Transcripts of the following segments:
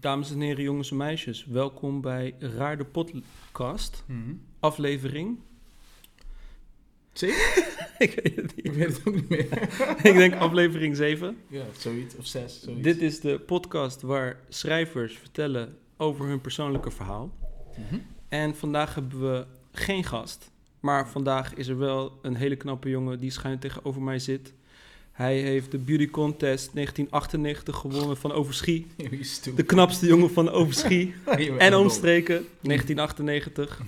Dames en heren, jongens en meisjes, welkom bij Raar de Podcast, Mhm. aflevering. Zeker? ik weet het Ik niet. weet het ook niet meer. ik denk aflevering 7. ja, zoiets. Of zes, zoiets. Dit is de podcast waar schrijvers vertellen over hun persoonlijke verhaal. Mhm. En vandaag hebben we geen gast, maar vandaag is er wel een hele knappe jongen die schuin tegenover mij zit. Hij heeft de Beauty Contest 1998 gewonnen van Overschie. De knapste jongen van Overschie. En omstreken, 1998.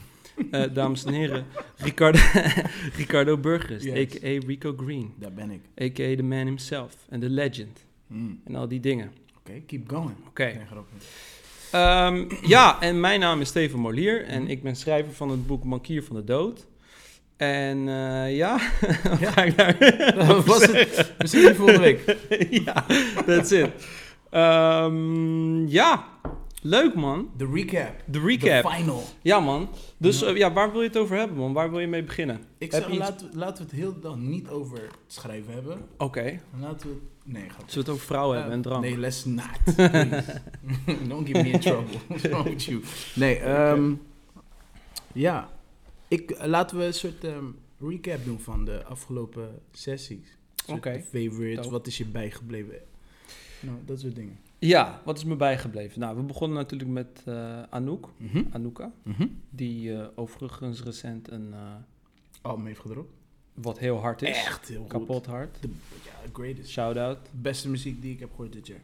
Eh, dames en heren, Ricardo, Ricardo Burgers, Yes. a.k.a. Rico Green, Daar ben ik. a.k.a. the man himself en the legend Mm. en al die dingen. Oké, keep going. Oké. Ehm, ja, en mijn naam is Steven Molier en ik ben schrijver van het boek Bankier van de Dood. En eh, ja, Ja. ga ik daar Dat was het. We zien je volgende week. ja, that's it. Ehm, ja, leuk man. De recap. De recap. De final. Ja man. Dus Ja. eh, ja, waar wil je het over hebben man? Waar wil je mee beginnen? Ik Heb zeg, iets- laten, we- laten we het heel dan niet over schrijven hebben. Oké. Laten we. Nee, grapje. Zullen we het over vrouwen hebben en Uh, drank? Nee, let's not. Don't get me in trouble. What's wrong with you? Nee, ehm, ja. Ik, eh, laten we een soort ehm, recap doen van de afgelopen sessies. Oké. Favorites, Dope. wat is je bijgebleven? Nou, dat soort dingen. Ja, wat is me bijgebleven? Nou, we begonnen natuurlijk met eh, Anouk, Mhm. Anouka, Mhm. die eh, overigens recent een, eh, Album heeft gedropt. wat heel hard is, Echt heel goed. kapot hard, De, ja, greatest. shout-out, Beste muziek die ik heb gehoord dit jaar.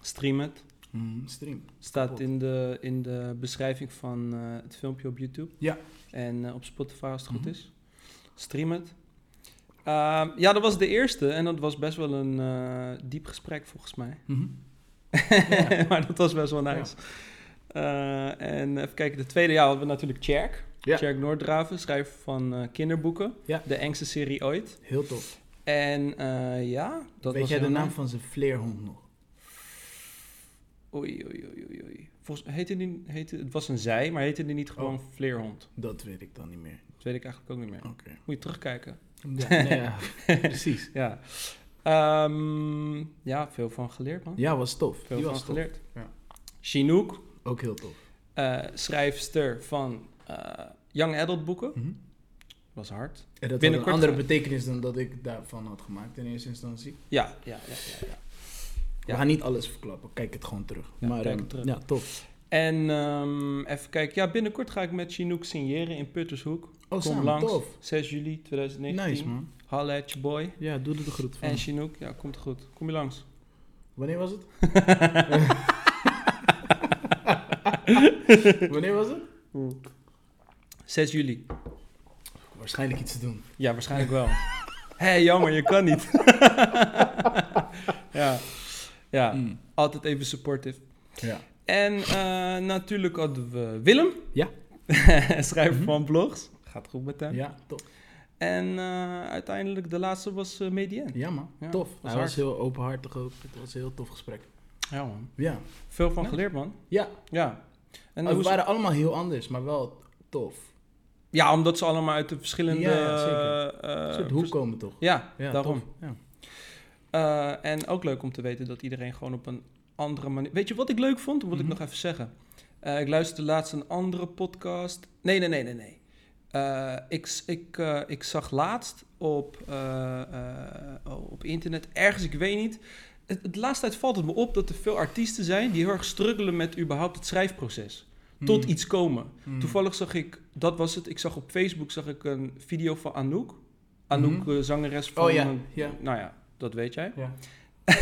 stream het. Mhm, Stream. Staat Kapot. in de, in de beschrijving van het filmpje op YouTube. Ja. En eh, op Spotify als het goed Mhm. is. Stream het. Ehm, ja, dat was de eerste en dat was best wel een eh, diep gesprek volgens mij. Mhm. Ja. maar dat was best wel nice. Eh, en even kijken, de tweede jaar hadden we natuurlijk Tjerk. Ja. Tjerk Noordraven, schrijver van eh, kinderboeken. Ja. De engste serie ooit. Heel tof. En ja, dat Weet was jij de naam van zijn vleerhond nog? Oei, oei, oei, oei, oei. Volgens heette die, heette, het was een zij, maar heette die niet gewoon Oh. vleerhond? Dat weet ik dan niet meer. Dat weet ik eigenlijk ook niet meer. Moet je terugkijken. Ja, nee, ja, precies. Ja. Ehm, ja, veel van geleerd, man. Ja, was tof. Veel Die van was tof. geleerd. Ja. Chinook, Ook heel tof. eh, schrijfster van eh, young adult boeken. Mhm. Was hard. En dat Binnenkort had een andere betekenis dan dat ik daarvan had gemaakt in eerste instantie. Ja, ja, ja, ja. ja. We gaan niet alles verklappen, kijk het gewoon terug. Maar kijk ehm, het terug. ja, tof. En ehm, even kijken. Ja, binnenkort ga ik met Chinook signeren in Puttershoek. Oh, Kom langs. tof. 6 juli 2019. Nice, man. Halle at boy. Ja, doe er de groet van. En Chinook, ja, komt goed. Kom je langs. Wanneer was het? Wanneer was het? 6 juli. Waarschijnlijk iets te doen. Ja, waarschijnlijk wel. Hé, hey, jammer, je kan niet. ja. Ja, Mm. altijd even supportive. Ja. En eh, natuurlijk hadden we Willem. Ja. Schrijver Mhm. van blogs. Gaat goed met hem. Ja, tof. En eh, uiteindelijk de laatste was eh Medien. Ja, man. Ja, tof. was Hij hard. was heel openhartig ook. Het was een heel tof gesprek. Ja man. Ja. Veel van Ja. geleerd man. Ja, Ja. En we hoe- waren allemaal heel anders, maar wel tof. ja, omdat ze allemaal uit de verschillende... Ja, zeker. Een soort hoek komen toch? Ja, Ja, daarom. tof. Ja. Eh, en ook leuk om te weten dat iedereen gewoon op een andere manier... Weet je wat ik leuk vond? Dat Mhm. ik nog even zeggen. Eh, ik luisterde laatst een andere podcast. Nee, nee, nee, nee, nee. Eh, ik, ik, ik zag laatst op, eh, op internet, ergens, ik weet niet... Het, de laatste tijd valt het me op dat er veel artiesten zijn... die heel erg struggelen met überhaupt het schrijfproces. Tot Hmm. iets komen. Hmm. Toevallig zag ik, dat was het, ik zag op Facebook zag ik een video van Anouk. Anouk, Mhm. zangeres van... Oh ja, ja. Nou ja, dat weet jij. Ja.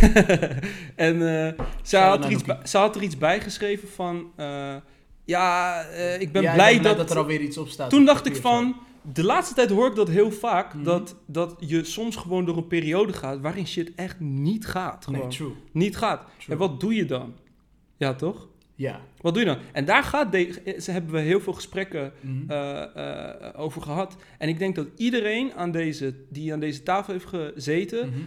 en eh, ze, Shout-out had er iets bij, ze had er iets bij geschreven van... eh, ja, eh, ik ben Ja, blij ik dat... dat er alweer iets op staat. toen op dacht ik van... De laatste tijd hoor ik dat heel vaak, Mhm. dat, dat je soms gewoon door een periode gaat waarin shit echt niet gaat. Gewoon. Nee, true. Niet gaat. True. En wat doe je dan? Ja, toch? Ja. Wat doe je dan? En daar gaat de, ze hebben we heel veel gesprekken Mhm. over gehad. En ik denk dat iedereen aan deze, die aan deze tafel heeft gezeten, Mhm.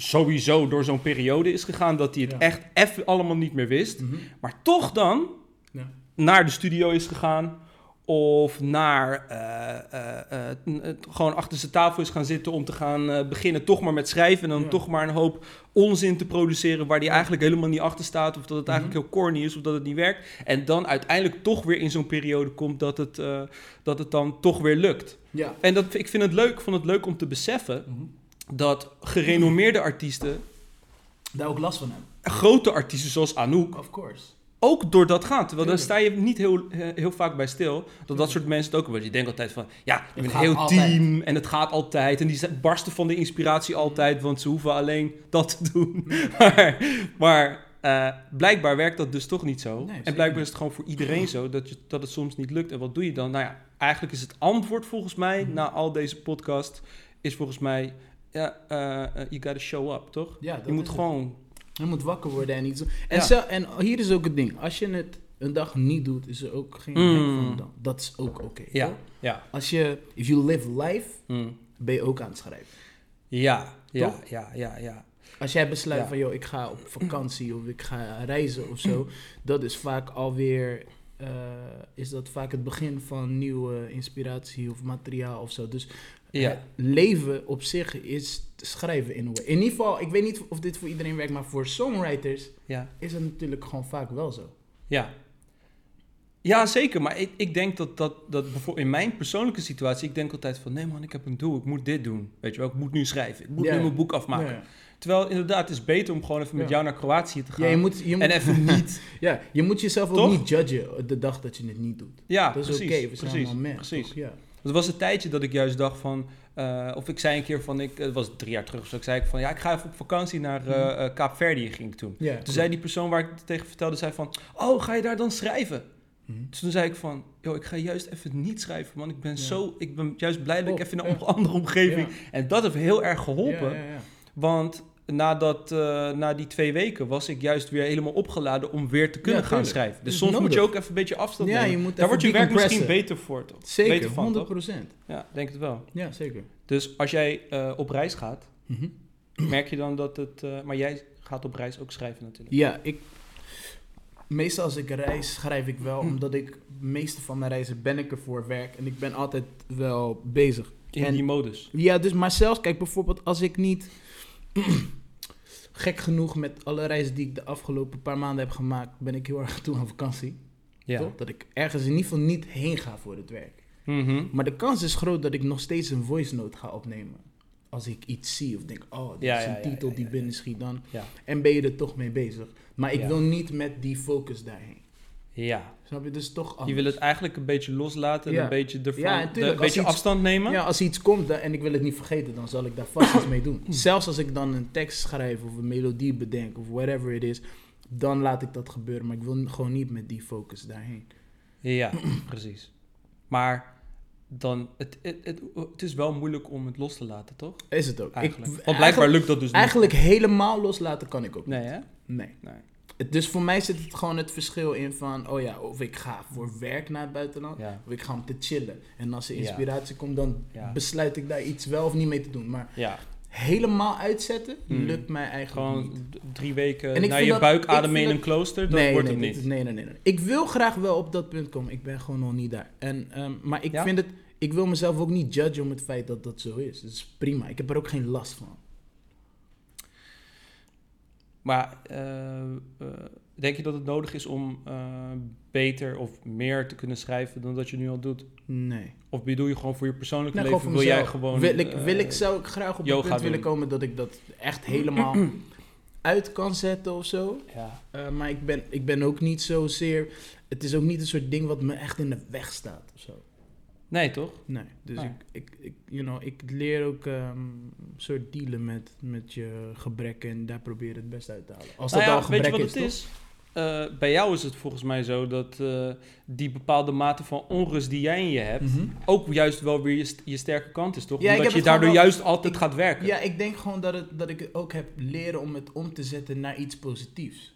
Sowieso door zo'n periode is gegaan dat hij het Ja. echt even allemaal niet meer wist. Mhm. Maar toch dan Ja. naar de studio is gegaan of naar het gewoon achter zijn tafel is gaan zitten om te gaan beginnen toch maar met schrijven en dan Ja. toch maar een hoop onzin te produceren waar die eigenlijk helemaal niet achter staat of dat het Mhm. eigenlijk heel corny is of dat het niet werkt en dan uiteindelijk toch weer in zo'n periode komt dat het, dat het dan toch weer lukt. Ja. En dat, ik vind het leuk, ik vond het leuk om te beseffen dat gerenommeerde artiesten, Daar ook last van hebben. grote artiesten zoals Anouk, Of course. ook door dat gaan. Terwijl daar sta je niet heel, eh, heel vaak bij stil. Dat dat soort mensen het ook hebben. Je denkt altijd van, ja, je bent een gaat heel altijd. team en het gaat altijd. En die barsten van de inspiratie altijd, want ze hoeven alleen dat te doen. maar maar eh, blijkbaar werkt dat dus toch niet zo. Nee, en blijkbaar is het gewoon voor iedereen zo dat, je, dat het soms niet lukt. En wat doe je dan? Nou ja, eigenlijk is het antwoord volgens mij Mhm. na al deze podcast, is volgens mij, ja, eh, eh, you gotta show up, toch? Ja, Je moet het. gewoon... Je moet wakker worden en iets doen. En, Ja. zo- en hier is ook het ding. Als je het een dag niet doet, is er ook geen Mm. van dan. Dat is ook oké. Ja, ja. Als je, if you live life, Mm. ben je ook aan het schrijven. Ja, ja, Toch? ja, ja, ja. Als jij besluit Ja. van, joh, ik ga op vakantie of ik ga reizen of zo, dat is vaak alweer, eh, is dat vaak het begin van nieuwe inspiratie of materiaal of zo. Dus Ja. leven op zich is schrijven in. In ieder geval, ik weet niet of dit voor iedereen werkt, maar voor songwriters Ja, is het natuurlijk gewoon vaak wel zo. ja. Ja, zeker. Maar ik, ik denk dat, dat, dat bijvoorbeeld in mijn persoonlijke situatie, ik denk altijd van, nee man, ik heb een doel, ik moet dit doen. Weet je wel, ik moet nu schrijven, ik moet Ja. nu mijn boek afmaken. Ja. Terwijl inderdaad, het is beter om gewoon even met jou naar Kroatië te gaan. Ja, je moet, je moet, en even niet. ja, je moet jezelf ook Toch? niet judgen de dag dat je het niet doet. Ja, dat is oké, we zijn precies, allemaal mensen. precies. toch? Ja. Het was een tijdje dat ik juist dacht van, eh, of ik zei een keer van, ik, het was drie jaar terug of zo, ik zei ik van, ja, ik ga even op vakantie naar eh Mhm. eh, Kaapverdië, ging ik toen. Toen zei die persoon waar ik het tegen vertelde, zei van, oh, ga je daar dan schrijven? Mhm. Dus toen zei ik van, joh, ik ga juist even niet schrijven, man. Ik ben zo, ik ben juist blij dat ik Oh, even in een andere omgeving. En dat heeft heel erg geholpen, want nadat, eh, na die twee weken was ik juist weer helemaal opgeladen om weer te kunnen Ja, gaan schrijven. Dus soms moet je ook even een beetje afstand Ja, nemen. je moet Daar wordt je werk misschien beter voor, toch? Zeker, beter van, 100 toch? procent. Ja, denk het wel. Ja, zeker. Dus als jij eh, op reis gaat, Mhm. merk je dan dat het... eh, maar jij gaat op reis ook schrijven natuurlijk. Ja, ik... Meestal als ik reis, schrijf ik wel, omdat ik... De meeste van mijn reizen ben ik er voor werk en ik ben altijd wel bezig. In En- die modus. Ja, dus maar zelfs, kijk bijvoorbeeld als ik niet... gek genoeg met alle reizen die ik de afgelopen paar maanden heb gemaakt, ben ik heel erg toe aan vakantie. Ja. Toch? Dat ik ergens in ieder geval niet heen ga voor het werk. Mhm. Maar de kans is groot dat ik nog steeds een voice note ga opnemen. Als ik iets zie of denk, oh, dit Ja, is een ja, titel die binnen schiet dan. En ben je er toch mee bezig. Maar ik wil niet met die focus daarheen. Ja. Snap je? Dus toch anders. Je wil het eigenlijk een beetje loslaten Ja. een beetje, ervan, Ja, de- natuurlijk. een beetje iets- afstand nemen. Ja, als iets komt dan- en ik wil het niet vergeten, dan zal ik daar vast iets mee doen. Zelfs als ik dan een tekst schrijf of een melodie bedenk of whatever it is, dan laat ik dat gebeuren. Maar ik wil gewoon niet met die focus daarheen. Ja, precies. Maar dan, het, het, het, het is wel moeilijk om het los te laten, toch? Is het ook. Eigenlijk. Ik, Want blijkbaar eigenlijk, lukt dat dus niet. eigenlijk helemaal loslaten kan ik ook Nee, niet. hè? Nee. Nee. Het- Dus voor mij zit het gewoon het verschil in van, oh ja, of ik ga voor werk naar het buitenland, Ja. of ik ga om te chillen. En als er Ja. inspiratie komt, dan Ja. besluit ik daar iets wel of niet mee te doen. Maar helemaal uitzetten, Hmm. lukt mij eigenlijk niet. gewoon d- drie weken En naar je dat- buik ik ademen in een klooster, dat nee, wordt nee, het niet. is- nee, nee, nee, nee. Ik wil graag wel op dat punt komen. Ik ben gewoon nog niet daar. En, ehm, maar ik vind het, ik wil mezelf ook niet judgen om het feit dat dat zo is. Dat is prima. Ik heb er ook geen last van. Maar eh, eh, denk je dat het nodig is om eh, beter of meer te kunnen schrijven dan dat je nu al doet? Nee. Of bedoel je gewoon voor je persoonlijke Nee, leven, wil jij gewoon... Wil ik, wil ik, zou ik graag op het punt willen komen dat ik dat echt helemaal uit kan zetten of zo. Ja, maar ik ben, ik ben ook niet zozeer... Het is ook niet een soort ding wat me echt in de weg staat of zo. Nee toch? Nee, dus Nee. Ik, ik, ik, you know, ik leer ook een soort dealen met, met je gebreken en daar probeer het best uit te halen. Als Nou dat ja, al weet je gebrek wat is, het is? Eh, bij jou is het volgens mij zo dat eh, die bepaalde mate van onrust die jij in je hebt, Mhm. ook juist wel weer je, st- je sterke kant is, toch? Ja, Omdat je daardoor wel- juist altijd ik- gaat werken. Ja, ik denk gewoon dat, het, dat ik het ook heb leren om het om te zetten naar iets positiefs.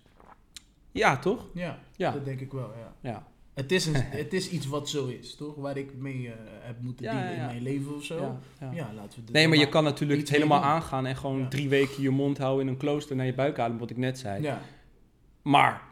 Ja, toch? Ja, Ja. dat denk ik wel, ja. Ja. Het is, een, het is iets wat zo is, toch? Waar ik mee eh, heb moeten Ja, dealen ja, ja. in mijn leven of zo. Ja, Ja, ja. laten we Nee, maar je kan natuurlijk het helemaal doen. aangaan en gewoon Ja. drie weken je mond houden in een klooster naar je buik ademen, wat ik net zei. Ja, Maar,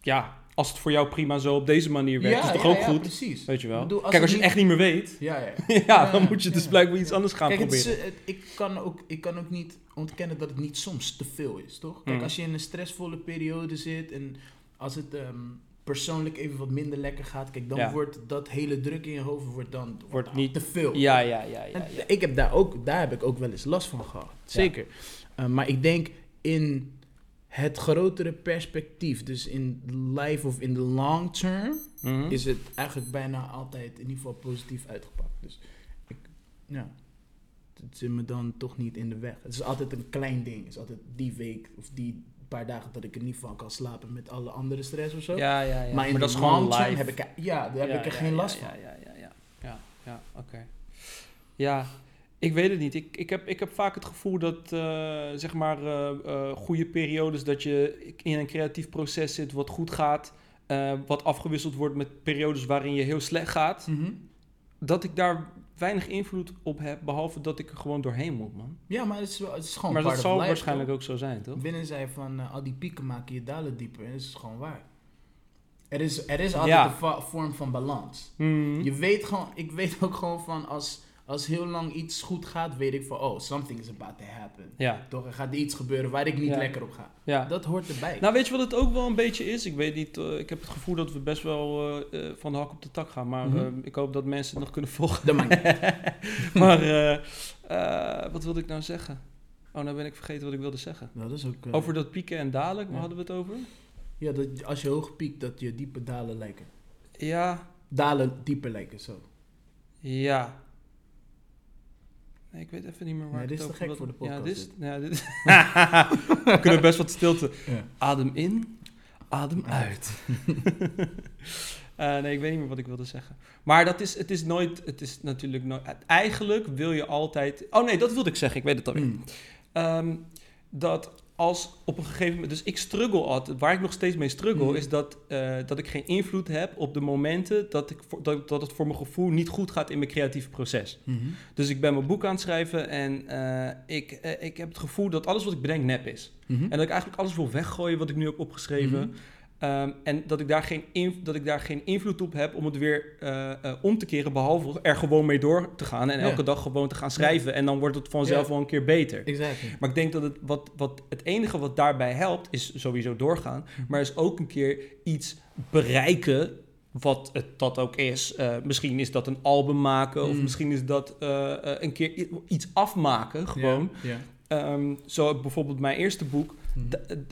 ja, als het voor jou prima zo op deze manier werkt, is toch ook goed? precies. Weet je wel. Ik bedoel, als Kijk, als je het echt niet meer weet, Ja, ja. ja, Ja, dan moet je dus ja. blijkbaar iets anders gaan Kijk, het is, proberen. eh, het- ik, kan ook, ik kan ook niet ontkennen dat het niet soms te veel is, toch? Kijk, Mm. als je in een stressvolle periode zit en als het ehm, persoonlijk even wat minder lekker gaat, kijk, dan Ja. wordt dat hele druk in je hoofd wordt dan Wordt dan niet- te veel. Ja, ja, ja, ja. Ik heb daar ook, daar heb ik ook wel eens last van gehad. Zeker. Uh, maar ik denk in het grotere perspectief, dus in life of in the long term, Mhm. is het eigenlijk bijna altijd in ieder geval positief uitgepakt. Dus ik, ja, het zit me dan toch niet in de weg. Het is altijd een klein ding. Het is altijd die week of die paar dagen dat ik in ieder geval kan slapen met alle andere stress of zo. Ja, ja, ja. Maar in dat is gewoon live. heb ik, er- ja, daar heb Ja, ik er ja, geen ja, last ja, van. Ja, ja, ja. Ja, ja, oké. Ja, ik weet het niet. Ik, ik, heb, ik heb vaak het gevoel dat, eh, zeg maar, eh, goede periodes dat je in een creatief proces zit wat goed gaat, wat afgewisseld wordt met periodes waarin je heel slecht gaat, Mhm. dat ik daar weinig invloed op heb, behalve dat ik er gewoon doorheen moet, man. Ja, maar het is, het is gewoon maar dat zal life, waarschijnlijk toch? ook zo zijn, toch? Binnen zei van eh, al die pieken maken je dalen dieper. En dat is gewoon waar. Er is, er is altijd Ja. een vorm van balans. Mhm. Je weet gewoon, ik weet ook gewoon van als, als heel lang iets goed gaat, weet ik van oh, something is about to happen. Ja, Toch, er gaat iets gebeuren waar ik niet Ja. lekker op ga. ja. Dat hoort erbij. Nou, weet je wat het ook wel een beetje is? Ik weet niet, eh, ik heb het gevoel dat we best wel eh, eh, van de hak op de tak gaan. Maar Mhm. ik hoop dat mensen het nog kunnen volgen. Dat maakt maar wat wilde ik nou zeggen? Oh, nou ben ik vergeten wat ik wilde zeggen. Nou, dat is ook... Over dat pieken en dalen, waar hadden we het over? Ja, dat als je hoog piekt, dat je diepe dalen lijken. Ja, Dalen dieper lijken, zo. ja. Nee, ik weet even niet meer waar Nee, dit het is te gek voor de Ja, podcast, dit is, ja, dit is we kunnen best wat stilte. Ja. Adem in, adem uit. Eh, nee, ik weet niet meer wat ik wilde zeggen. Maar dat is, het is nooit, het is natuurlijk nooit, eigenlijk wil je altijd, oh nee, dat wilde ik zeggen, ik weet het alweer. Mm. Dat als op een gegeven moment, dus ik struggle altijd, waar ik nog steeds mee struggle, Mhm. is dat, eh, dat ik geen invloed heb op de momenten dat, ik dat, dat het voor mijn gevoel niet goed gaat in mijn creatieve proces. Mhm. Dus ik ben mijn boek aan het schrijven en eh, ik, eh, ik heb het gevoel dat alles wat ik bedenk nep is. Mhm. En dat ik eigenlijk alles wil weggooien wat ik nu heb opgeschreven. Mhm. Ehm, en dat ik, daar geen dat ik daar geen invloed op heb om het weer eh, eh, om te keren, behalve er gewoon mee door te gaan en Ja. elke dag gewoon te gaan schrijven. En dan wordt het vanzelf Ja. wel een keer beter. Exactly. Maar ik denk dat het, wat, wat, het enige wat daarbij helpt, is sowieso doorgaan. Mhm. Maar is ook een keer iets bereiken, wat het dat ook is. Eh, misschien is dat een album maken, of Mm. misschien is dat een keer iets afmaken, gewoon. Ehm, zo bijvoorbeeld mijn eerste boek, Mhm.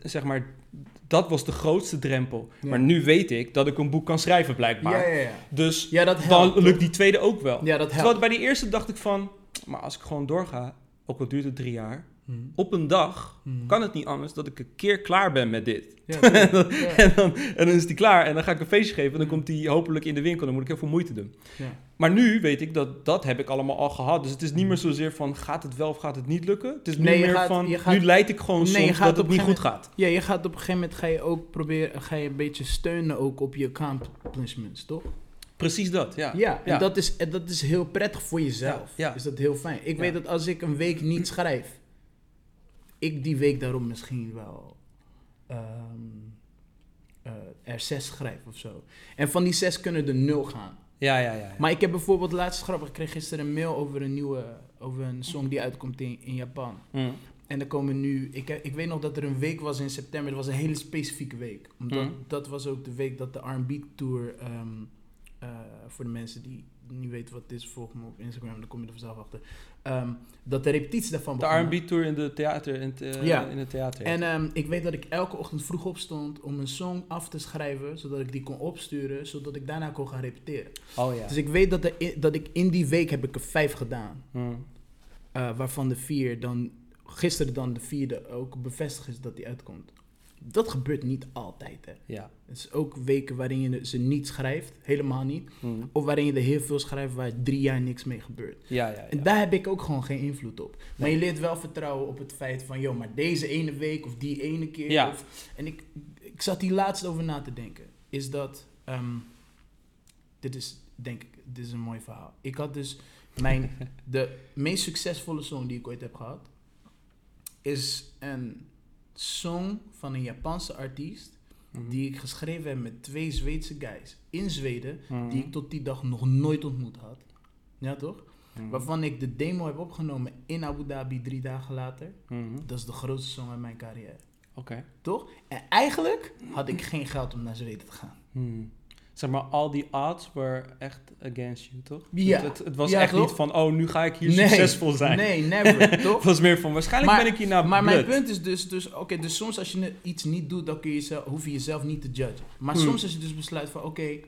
Zeg maar, dat was de grootste drempel. Ja. Maar nu weet ik dat ik een boek kan schrijven, blijkbaar. Ja, ja, ja. Dus dat dan lukt die tweede ook wel. Ja, dat Terwijl bij die eerste dacht ik van, maar als ik gewoon doorga, ook al duurt het drie jaar, Mhm. op een dag Mhm. kan het niet anders dat ik een keer klaar ben met dit. Ja, en, dan, ja. en, dan, en dan is die klaar en dan ga ik een feestje geven en dan komt die hopelijk in de winkel. Dan moet ik heel veel moeite doen. Ja. Maar nu weet ik dat dat heb ik allemaal al gehad. Dus het is niet meer zozeer van gaat het wel of gaat het niet lukken. Het is Nee, je meer gaat- van gaat- nu leid ik gewoon Nee, soms dat het niet goed gaat. Ja, je gaat op een gegeven moment ga je ook proberen, ga je een beetje steunen ook op je accomplishments, toch? Precies dat, ja. Ja, en Ja. Dat, is, en dat is heel prettig voor jezelf. Ja, ja. Is dat heel fijn. Ik Ja. weet dat als ik een week niet schrijf, ik die week daarom misschien wel ehm, eh, er zes schrijf of zo. En van die zes kunnen er nul gaan. Ja, ja, ja. ja. Maar ik heb bijvoorbeeld laatst grappig, ik kreeg gisteren een mail over een nieuwe, over een song die uitkomt in, in Japan. Mm. En er komen nu, ik, ik weet nog dat er een week was in september, het was een hele specifieke week. Omdat Mhm. dat was ook de week dat de R&B tour, ehm, eh, voor de mensen die niet weten wat het is, volg me op Instagram, dan kom je er vanzelf achter. Ehm, dat de repetitie daarvan De. R&B-tour in, de theater, in, het, eh, Ja. in het theater. En ehm, ik weet dat ik elke ochtend vroeg opstond om een song af te schrijven, zodat ik die kon opsturen, zodat ik daarna kon gaan repeteren. oh ja. Dus ik weet dat, dat ik in die week heb ik er vijf gedaan. Mm. Eh, waarvan de vier dan, gisteren dan de vierde ook bevestigd is dat die uitkomt. Dat gebeurt niet altijd. Hè. Ja. Het is ook weken waarin je ze niet schrijft, helemaal niet. Mm. Of waarin je er heel veel schrijft waar drie jaar niks mee gebeurt. Ja, ja, ja. En daar heb ik ook gewoon geen invloed op. Maar je leert wel vertrouwen op het feit van, joh, maar deze ene week of die ene keer. Ja. Of, en ik, ik zat hier laatst over na te denken. Is dat, ehm, dit is, denk ik, dit is een mooi verhaal. Ik had dus mijn, de meest succesvolle song die ik ooit heb gehad, is een song van een Japanse artiest Mhm. die ik geschreven heb met twee Zweedse guys in Zweden, Mhm. die ik tot die dag nog nooit ontmoet had. Ja, toch? Mhm. Waarvan ik de demo heb opgenomen in Abu Dhabi drie dagen later. Dat is de grootste song uit mijn carrière. Oké. Toch? En eigenlijk had ik geen geld om naar Zweden te gaan. Zeg maar, al die odds were echt against you, toch? Ja. Het, het, het was Ja, echt toch? niet van, oh, nu ga ik hier Nee. succesvol zijn. Nee, never, toch? Het was meer van, waarschijnlijk Maar- ben ik hier naar Maar mijn punt is dus, dus oké, dus soms als je iets niet doet, dan kun je jezelf, hoef je jezelf niet te judgen. Maar Hmm. soms als je dus besluit van, oké,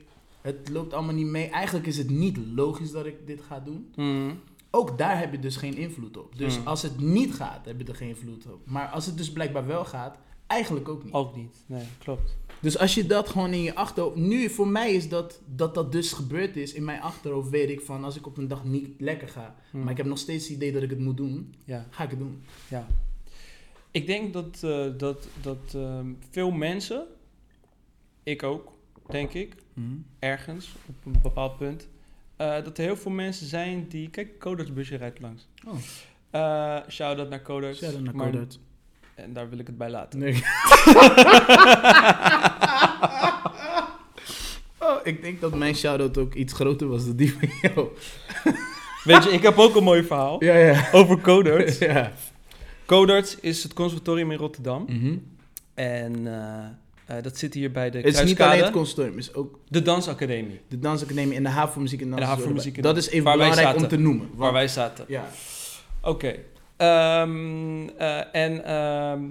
het loopt allemaal niet mee. Eigenlijk is het niet logisch dat ik dit ga doen. Hmm. Ook daar heb je dus geen invloed op. Dus Hmm. als het niet gaat, heb je er geen invloed op. Maar als het dus blijkbaar wel gaat, eigenlijk ook niet. Ook niet. Nee, klopt. Dus als je dat gewoon in je achterhoofd... Nu, voor mij is dat, dat dat dus gebeurd is. In mijn achterhoofd weet ik van, als ik op een dag niet lekker ga... Hmm. maar ik heb nog steeds het idee dat ik het moet doen, Ja, ga ik het doen. ja. Ik denk dat, eh, dat, dat ehm, veel mensen, ik ook, denk ik, ergens op een bepaald punt, eh, dat er heel veel mensen zijn die... Kijk, Codarts busje rijdt langs. Oh. Eh Shout-out naar Codarts. Shout-out naar maar- Kodat. En daar wil ik het bij laten. Nee. oh, ik denk dat mijn shout-out ook iets groter was dan die van jou. Weet je, ik heb ook een mooi verhaal Ja, ja. over Codarts. ja. Codarts is het conservatorium in Rotterdam. Mhm. En eh, eh, dat zit hier bij de Het is niet alleen het het is ook de dansacademie, de dansacademie en de haven voor muziek en de dans. haven voor muziek en Dat is even belangrijk om te noemen. waar wij zaten. Ja. Oké. Ehm, eh, en ehm,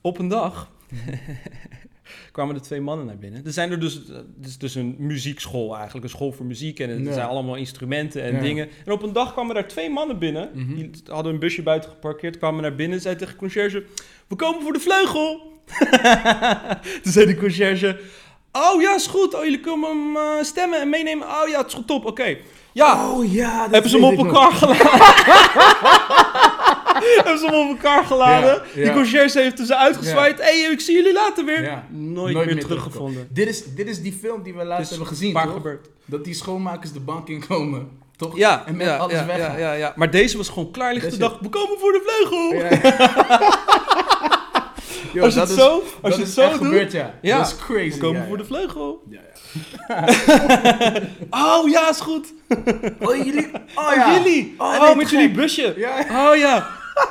op een dag kwamen er twee mannen naar binnen. Er zijn er dus, het is dus een muziekschool eigenlijk, een school voor muziek. En er Ja. zijn allemaal instrumenten en Ja. dingen. En op een dag kwamen daar twee mannen binnen. Mhm. Die hadden een busje buiten geparkeerd, kwamen naar binnen. Zeiden tegen de conciërge, we komen voor de vleugel. Toen zei de conciërge, oh ja, is goed. Oh, jullie komen hem eh, stemmen en meenemen. Oh ja, het is goed, top, oké. Ja, Oh ja, dat hebben ze hem op elkaar geladen? hebben ze hem op elkaar geladen? Ja, ja. Die conciërge heeft ze uitgezwaaid. Hé, hey, ik zie jullie later weer. Ja. Nooit, Nooit meer, meer teruggevonden. Dit is, dit is die film die we laatst hebben gezien, Waar toch? gebeurt? Dat die schoonmakers de bank inkomen, toch? Ja, En met ja, alles ja, weggaan. ja, ja, ja. Maar deze was gewoon klaarlichte Deze- dag. We komen voor de vleugel. Ja. Yo, als je dat het is- zo, als dat je is het zo echt doet. gebeurd, ja. Ja. Dat is crazy. We komen ja, voor de vleugel. Ja, ja. Oh ja, is goed. Oh, jullie? Oh, Oh, ja. jullie. Oh, Oh, met gek. jullie busje. Oh ja.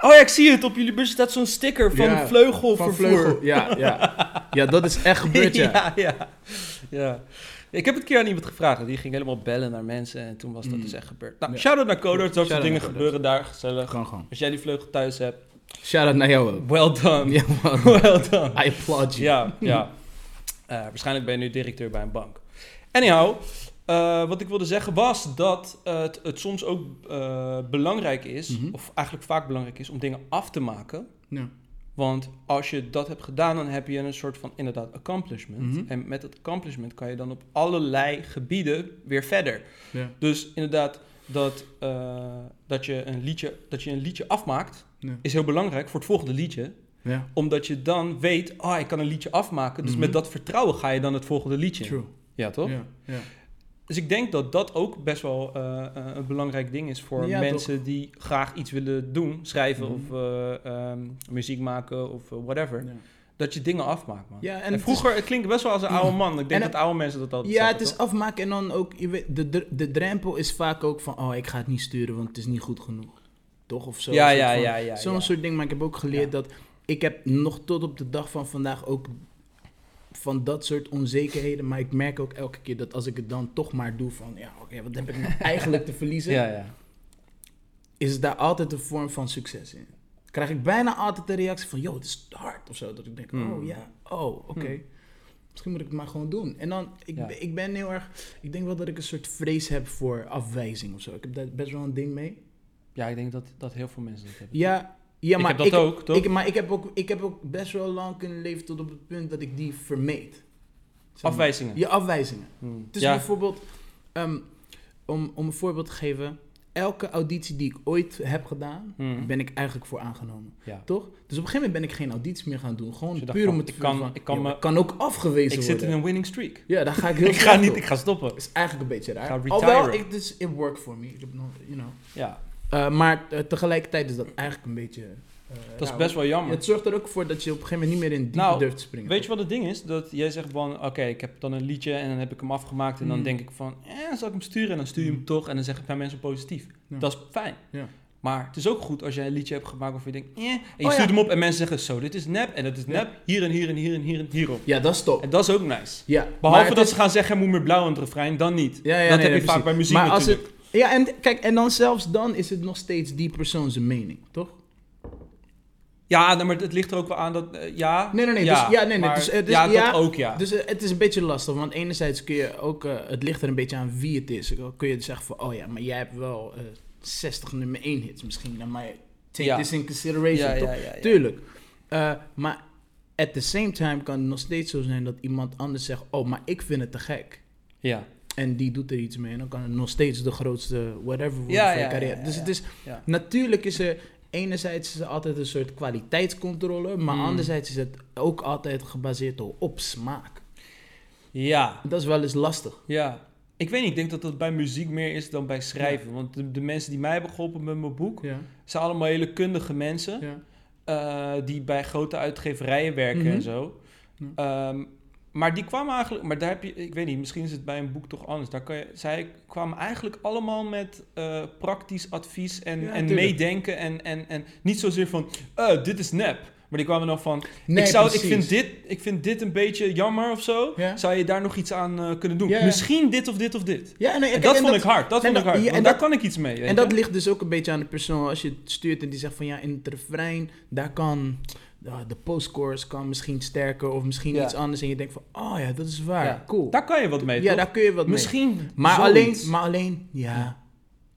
Oh ja, ik zie het. Op jullie busje staat zo'n sticker van Ja, vleugelvervoer. Van vleugel. Ja, ja. Ja, dat is echt gebeurd, ja. ja, ja, ja. Ik heb het een keer aan iemand gevraagd. Die ging helemaal bellen naar mensen. En toen was dat Mm. dus echt gebeurd. Nou, shout-out naar Coder. Dat soort dingen gebeuren daar. Gezellig. Gewoon, gewoon. Als jij die vleugel thuis hebt. Shout-out naar jou ook. Well done. Ja, man. Well done. I applaud you. Ja, ja. Eh, waarschijnlijk ben je nu directeur bij een bank. Anyhow, eh, wat ik wilde zeggen was dat eh, het, het soms ook eh, belangrijk is, Mhm. of eigenlijk vaak belangrijk is, om dingen af te maken. Ja. Want als je dat hebt gedaan, dan heb je een soort van inderdaad accomplishment. Mhm. En met dat accomplishment kan je dan op allerlei gebieden weer verder. Ja. Dus inderdaad, dat, dat, je een liedje, dat je een liedje afmaakt, Ja. is heel belangrijk voor het volgende liedje Ja. omdat je dan weet, ah, ik kan een liedje afmaken. Dus Mhm. met dat vertrouwen ga je dan het volgende liedje. True. Ja, toch? Ja. Ja. Dus ik denk dat dat ook best wel eh, eh, een belangrijk ding is voor Ja, mensen die graag iets willen doen. Schrijven Mhm. of eh, ehm, muziek maken of whatever. Ja. Dat je dingen afmaakt, man. Ja, en en het vroeger, het klinkt best wel als een oude man. Ik denk En dat oude mensen dat altijd Ja, zeggen, het is toch? afmaken en dan ook, je weet, de, de, de drempel is vaak ook van, oh, ik ga het niet sturen, want het is niet goed genoeg. Toch? Of zo. Ja, ja, van- ja, ja. Zo'n soort ding, maar ik heb ook geleerd dat, ik heb nog tot op de dag van vandaag ook van dat soort onzekerheden, maar ik merk ook elke keer dat als ik het dan toch maar doe van, ja, oké, wat heb ik nou eigenlijk te verliezen, Ja, ja. is daar altijd een vorm van succes in. Krijg ik bijna altijd de reactie van, yo, het is hard of zo. Dat ik denk, Hmm. oh ja, oh, oké. Hmm. Misschien moet ik het maar gewoon doen. En dan, ik, Ja. ik ben heel erg, ik denk wel dat ik een soort vrees heb voor afwijzing of zo. Ik heb daar best wel een ding mee. ja, ik denk dat, dat heel veel mensen dat hebben. Ja, ja ik maar heb dat ook, toch? Ik, maar ik heb, ook, ik heb ook best wel lang kunnen leven tot op het punt dat ik die vermeed. Afwijzingen. Je afwijzingen. Hmm. Dus ja. bijvoorbeeld, ehm, om, om een voorbeeld te geven, elke auditie die ik ooit heb gedaan, Hmm. ben ik eigenlijk voor aangenomen. ja. Toch? Dus op een gegeven moment ben ik geen auditie meer gaan doen. Gewoon Dus puur om het ik kan- van, ik kan me- ook afgewezen Ik zit in worden. een winning streak. Ja, daar ga ik heel Ik ga niet, op. ik ga stoppen. is eigenlijk een beetje raar. Ga retiren. Alhoewel, ik, dus, it worked for me. Ik heb nog, you know. Ja. Uh, maar uh, tegelijkertijd is dat eigenlijk een beetje eh, Dat is ja, best wel jammer. Het zorgt er ook voor dat je op een gegeven moment niet meer in diepe Nou, durft te springen. Weet je wat het ding is? Dat jij zegt van, oké, ik heb dan een liedje en dan heb ik hem afgemaakt. En dan Mm. denk ik van, eh, zal ik hem sturen? En dan stuur je hem Mm. toch en dan zeggen paar mensen positief. Ja. Dat is fijn. Ja. Maar het is ook goed als jij een liedje hebt gemaakt waarvan je denkt, eh, en je Oh, stuurt hem op en mensen zeggen, zo, dit is nep en dat is nep. Hier en hier en hier en hier en hierop. Ja, dat is top. En dat is ook nice. Ja, Behalve het dat is- ze gaan zeggen, moet meer blauw in het refrein, dan niet. Ja, ja, dat nee, heb je nee, vaak precies. bij muziek Maar als natuurlijk. Ja, en kijk, en dan zelfs dan is het nog steeds die persoon zijn mening, toch? Ja, nou, maar het ligt er ook wel aan dat, eh, ja. Nee, nee, nee. Ja, dus, ja, nee, nee. maar- Dus, eh, dus, ja, ja, dat ook, ja. Dus eh, het is een beetje lastig, want enerzijds kun je ook, het ligt er een beetje aan wie het is. Kun je zeggen van, oh ja, maar jij hebt wel eh 60 nummer 1 hits misschien, dan maar take Ja. this in consideration, ja, toch? Tuurlijk. Maar at the same time kan het nog steeds zo zijn dat iemand anders zegt, oh, maar ik vind het te gek. Ja, En die doet er iets mee. En dan kan het nog steeds de grootste whatever worden Ja, van je carrière. dus het is, natuurlijk is er, enerzijds is er altijd een soort kwaliteitscontrole. Maar Mm. anderzijds is het ook altijd gebaseerd op smaak. Ja, Dat is wel eens lastig. ja. Ik weet niet, ik denk dat dat bij muziek meer is dan bij schrijven. Want de, de mensen die mij hebben geholpen met mijn boek, Ja. zijn allemaal hele kundige mensen. ja. eh, die bij grote uitgeverijen werken Mhm. en zo. Ja. Maar die kwamen eigenlijk, maar daar heb je, ik weet niet, misschien is het bij een boek toch anders. Daar kan je, zij kwamen eigenlijk allemaal met eh, praktisch advies en, Ja, en tuurlijk. meedenken. En, en, en niet zozeer van, eh, dit is nep. Maar die kwamen dan van, Nee, ik, zou, ik, vind dit, ik vind dit een beetje jammer of zo. Ja. Zou je daar nog iets aan eh, kunnen doen? Ja. Misschien dit of dit of dit. Ja, nee, En dat en vond ik hard, dat en vond ik dat- hard. en daar dat- kan ik iets mee, En dat ligt dus ook een beetje aan de persoon. Als je het stuurt en die zegt van ja, in het refrein, daar kan de postchorus kan misschien sterker of misschien Ja. iets anders. En je denkt van, oh ja, dat is waar, Ja. cool. Daar kan je wat mee, ja, toch? daar kun je wat mee. Misschien Maar zoiets. alleen, maar alleen, ja,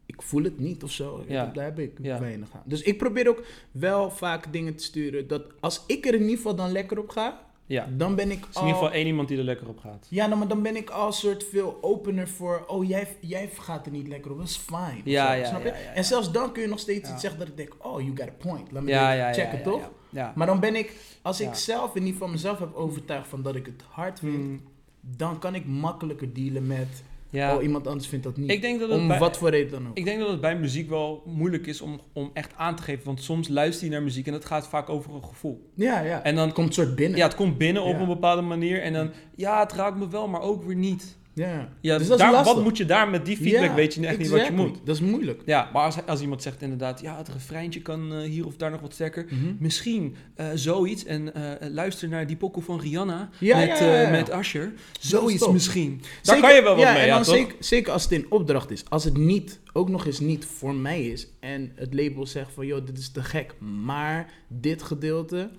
ik voel het niet of zo. Ja. Daar heb ik weinig aan. Dus ik probeer ook wel vaak dingen te sturen dat als ik er in ieder geval dan lekker op ga, Ja, dan ben ik is al... in ieder geval één iemand die er lekker op gaat. Ja, nou, maar dan ben ik al soort veel opener voor, oh, jij, jij gaat er niet lekker op, dat is fine. of Ja, zo, ja, snap je? En zelfs dan kun je nog steeds iets zeggen dat ik denk, oh, you got a point. Laat me checken, ja, toch? Ja. Maar dan ben ik, als ik Ja. zelf in ieder geval mezelf heb overtuigd van dat ik het hard vind, Hmm, dan kan ik makkelijker dealen met, ja. oh, iemand anders vindt dat niet. ik denk dat het Om bij, wat voor reden dan ook. Ik denk dat het bij muziek wel moeilijk is om, om echt aan te geven. Want soms luister je naar muziek en het gaat vaak over een gevoel. ja, ja. En dan het komt soort binnen. ja, het komt binnen op een bepaalde manier. En dan, ja, het raakt me wel, maar ook weer niet. Ja. Ja, dus dat daar, wat moet je daar met die feedback? Ja, weet je echt niet wat je moet. Dat is moeilijk. Ja, maar als, als iemand zegt inderdaad, ja, het refreintje kan eh, hier of daar nog wat sterker. Mhm. Misschien eh, zoiets. En eh, luister naar die pokoe van Rihanna Ja, met, ja, met Usher. is Zoiets misschien. Daar Zeker- kan je wel wat mee, en dan toch? zeker, zeker als het in opdracht is. Als het niet, ook nog eens niet voor mij is. En het label zegt van, joh, dit is te gek. Maar dit gedeelte,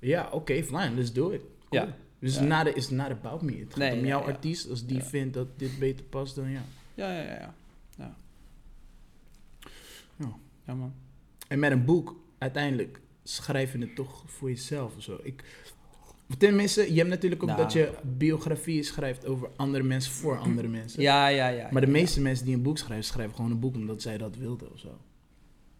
ja, oké, fine, let's do it. Cool. Ja. Dus Ja. not, it's not about me. Het gaat Nee, om jouw ja. artiest. Als die vindt dat dit beter past, dan ja. Ja, ja, ja. ja. ja. Ja. Ja, man. En met een boek, uiteindelijk schrijf je het toch voor jezelf of zo. Ik, tenminste, je hebt natuurlijk ook Nou. dat je biografieën schrijft over andere mensen voor andere mensen. Ja, ja, ja. Maar de ja. meeste mensen die een boek schrijven, schrijven gewoon een boek omdat zij dat wilden of zo.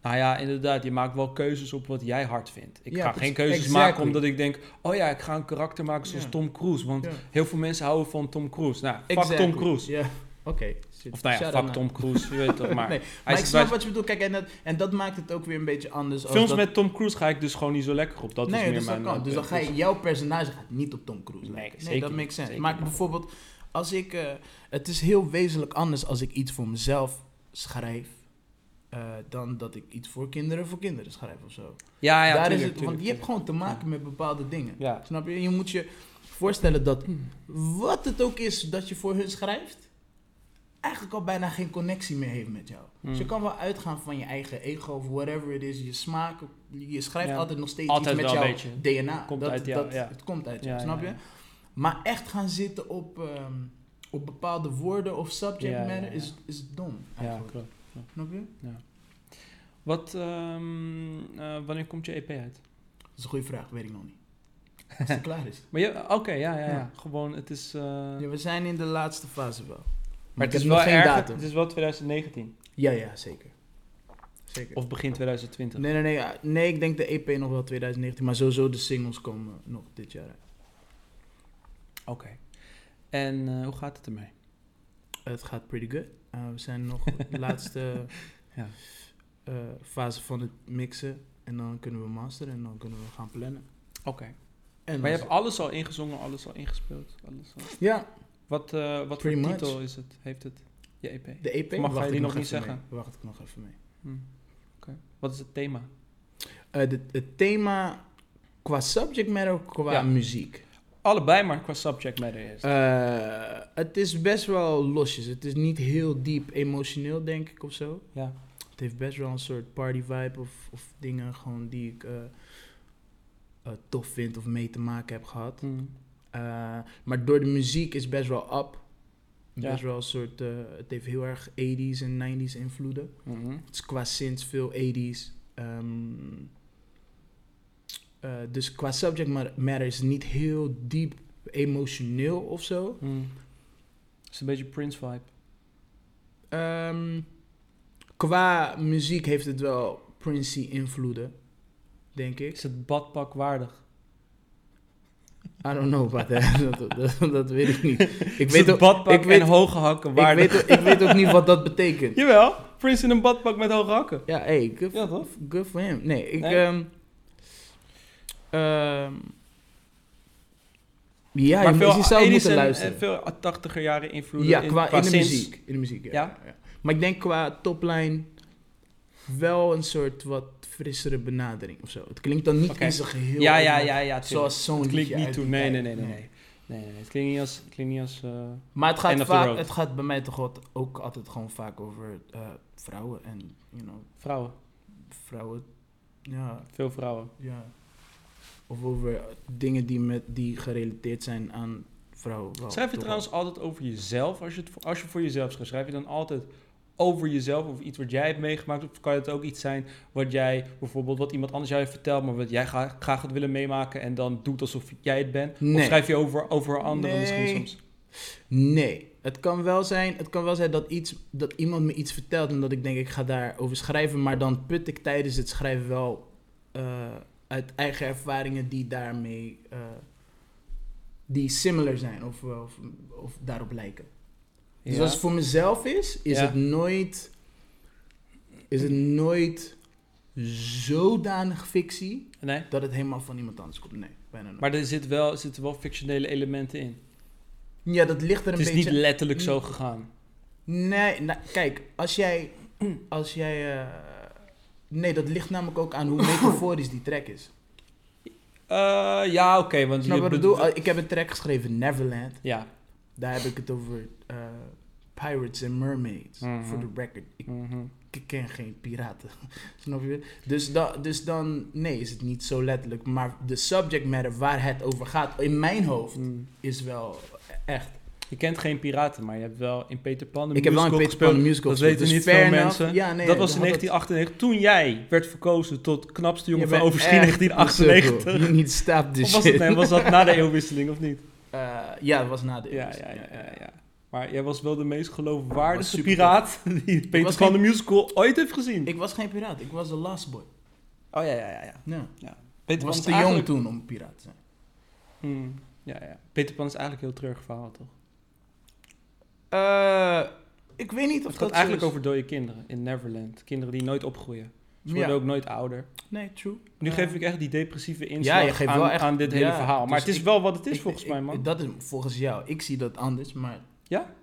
Nou ja, inderdaad. Je maakt wel keuzes op wat jij hard vindt. Ik Ja, ga geen keuzes Exactly. maken omdat ik denk... Oh ja, ik ga een karakter maken zoals Ja. Tom Cruise. Want Ja. heel veel mensen houden van Tom Cruise. Nou, fuck Exactly. Tom Cruise. Ja, oké. Of nou ja, fuck Tom Cruise. Je weet toch maar. Nee, maar ik zit snap wat je bedoelt. Kijk, en dat, en dat maakt het ook weer een beetje anders. als Films dat, met Tom Cruise ga ik dus gewoon niet zo lekker op. Dat nee, is meer dus mijn... kan. mijn Dus dan ga je, jouw personage gaat niet op Tom Cruise Nee, lijken. Nee, dat makes sense. Maar bijvoorbeeld, als ik... eh, het is heel wezenlijk anders als ik iets voor mezelf schrijf... eh, dan dat ik iets voor kinderen voor kinderen schrijf of zo. Ja, ja, Daar tuurlijk, is het, want tuurlijk, je hebt gewoon te maken Ja. met bepaalde dingen. Ja. Snap je? Je moet je voorstellen dat Hmm. wat het ook is dat je voor hun schrijft, eigenlijk al bijna geen connectie meer heeft met jou. Hmm. Dus je kan wel uitgaan van je eigen ego of whatever it is, je smaak. Je schrijft Ja. altijd nog steeds Altijd iets met wel een jouw beetje. DNA. Komt dat, uit jou, dat, ja. Het komt uit jou, Ja, snap ja, je? ja. Maar echt gaan zitten op, ehm, op bepaalde woorden of subject Ja, ja, matter ja. Is, is dom. Ja, eigenlijk. klopt. Snap je? Wat, ehm, eh, wanneer komt je EP uit? Dat is een goede vraag, weet ik nog niet. Als het klaar is. Maar je, oké, ja, ja, ja, Ja. Gewoon, het is... eh, Ja, we zijn in de laatste fase wel. maar ik het is, heb wel nog geen erg, datum. het is wel 2019. Ja, ja, zeker. Zeker. Of begin 2020. Nee, nee, nee, ja, nee, ik denk de EP nog wel 2019, maar sowieso de singles komen nog dit jaar uit. Oké. En eh, hoe gaat het ermee? Het gaat pretty good. Uh, we zijn nog de laatste Ja. uh, fase van het mixen. En dan kunnen we masteren en dan kunnen we gaan plannen. Oké. Maar je hebt alles al ingezongen, alles al ingespeeld. Alles al. Ja, Wat, eh, wat voor titel is het? Heeft het? Je EP? de EP. Of mag wacht jij die nog niet zeggen? mee. Wacht ik nog even mee. Hm. Oké. Wat is het thema? Eh, de- het thema qua subject matter, qua Ja. muziek. Allebei, maar qua subject matter eerst. Eh, het is best wel losjes. Het is niet heel diep emotioneel, denk ik, of zo. ja. Het heeft best wel een soort party vibe of, of dingen gewoon die ik eh, eh, tof vind of mee te maken heb gehad. Hm. Eh, maar door de muziek is best wel up. Ja. Best wel een soort, het heeft heel erg 80s en 90s invloeden. Mhm. Het is qua synths veel 80s. Ehm, eh, dus qua subject ma- matter is niet heel diep emotioneel of zo. Hm. Het is een beetje Prince vibe. Ehm, qua muziek heeft het wel Princey invloeden, denk ik. Is het badpak waardig? I don't know about that. dat, dat, dat weet ik niet. Ik weet, ook, badpak ik weet- en hoge hakken ik, waardig? weet, ook- ik weet ook niet wat dat betekent. Jawel, Prince in een badpak met hoge hakken. Ja, hey, good, Ja, good for him. Nee, ik... Nee? ehm, ja, maar je, veel je zou 80s moeten en- luisteren. en veel 80er jaren invloeden ja, in, qua, in de muziek. In de muziek, ja. Ja? ja. Maar ik denk qua topline wel een soort wat frissere benadering of zo. Het klinkt dan niet Oké. in zijn geheel. Ja, ja, ja, ja. Zoals zo'n Het klinkt niet uit toe. die Nee, nee, nee, nee, nee. Nee. Het klinkt niet als... Het klinkt niet als eh, Maar het gaat, vaak, het gaat bij mij toch ook altijd gewoon vaak over eh, vrouwen en, you know, vrouwen. vrouwen, ja, Veel vrouwen. ja. Of over dingen die, met, die gerelateerd zijn aan vrouwen. Schrijf je trouwens altijd over jezelf? Als je, het, voor- als je voor jezelf schrijft, schrijf je dan altijd over jezelf of iets wat jij hebt meegemaakt? Of kan het ook iets zijn wat jij bijvoorbeeld, wat iemand anders jou heeft verteld, maar wat jij graag, graag had willen meemaken en dan doet alsof jij het bent? Of schrijf je over, over anderen misschien soms? Nee, het kan wel zijn, het kan wel zijn dat, iets, dat iemand me iets vertelt en dat ik denk ik ga daarover schrijven, maar dan put ik tijdens het schrijven wel eh, uit eigen ervaringen die daarmee, eh, die similar zijn of, of, of daarop lijken. Dus als het voor mezelf is, is Ja. het nooit, is het nooit zodanig fictie Nee? dat het helemaal van iemand anders komt. Nee, bijna nooit. Maar er zit wel, zitten wel fictionele elementen in. ja, dat ligt er een Het is beetje... niet letterlijk zo gegaan. Nee, nou, kijk, als jij. Als jij eh, nee, dat ligt namelijk ook aan hoe metaforisch die track is. Eh, ja, oké. want Snap je wat ik bedo- bedoel? Ik heb een track geschreven, Neverland. Ja. Daar heb ik het over eh, pirates and mermaids. Mhm. Voor de record. Ik, Mhm. ik ken geen piraten. Snap je? Dus, da, dus dan, nee, is het niet zo letterlijk. Maar de subject matter waar het over gaat, in mijn hoofd, Mm. is wel echt. Je kent geen piraten, maar je hebt wel in Peter Pan de ik heb wel Peter Pan de musical Dat gespeeld, weten dus niet veel mensen. Ja, nee, dat was in dan had het- 1998, toen jij werd verkozen tot knapste jongen van Overschie echt een 1998. sukkel. You need to stop this Of was, nee, was dat na de eeuwwisseling of niet? Eh, ja, het was na de Ja, ja, eeuwwisseling, ja, ja, ja. Maar jij was wel de meest geloofwaardigste super piraat die Peter Pan geen- de musical ooit heeft gezien. Ik was geen piraat, ik was een last boy. Oh ja, ja, ja. ja. Ja. Peter Pan was te jong toen om piraat te zijn. Hmm, ja, ja. Peter Pan is eigenlijk een heel treurig verhaal, toch? Eh, ik weet niet of Het dat gaat eigenlijk is. over dode kinderen in Neverland. Kinderen die nooit opgroeien. Ze worden Ja. ook nooit ouder. Nee, true. Nu Ja. geef ik echt die depressieve inslag Ja, aan, echt- aan dit hele verhaal. Maar dus het is ik- wel wat het is Ik- volgens ik- mij, man. Dat is volgens jou. Ik zie dat anders, maar... Ja?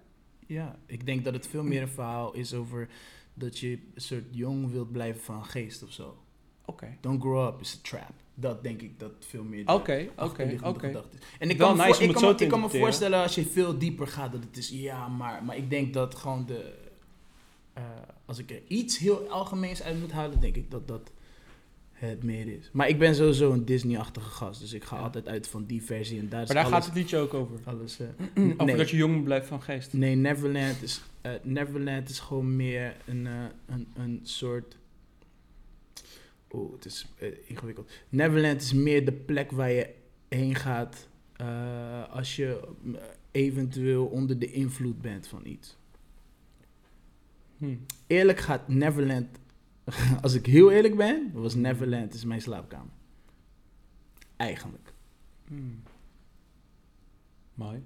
Ja, ik denk dat het veel meer een verhaal is over dat je een soort jong wilt blijven van geest of zo. Oké. Don't grow up is a trap. Dat denk ik dat veel meer de Oké, oké, achterliggende oké. gedachte is. En ik Wel kan, nice voor- ik kan, me- ik kan me voorstellen als je veel dieper gaat dat het is ja, maar. Maar ik denk dat gewoon de. eh, als ik er iets heel algemeens uit moet halen, denk ik dat dat het meer is. Maar ik ben sowieso een Disney-achtige gast, dus ik ga Ja. altijd uit van die versie en daar Maar daar alles, gaat het liedje ook over. alles eh, Over nee. dat je jong blijft van geest. Nee, Neverland is, eh, Neverland is gewoon meer een, een, een soort. Oh, het is eh, ingewikkeld. Neverland is meer de plek waar je heen gaat eh, als je eh, eventueel onder de invloed bent van iets. Hm. Eerlijk gaat Neverland, als ik heel eerlijk ben, was Neverland is mijn slaapkamer. Eigenlijk. Hm. Mooi.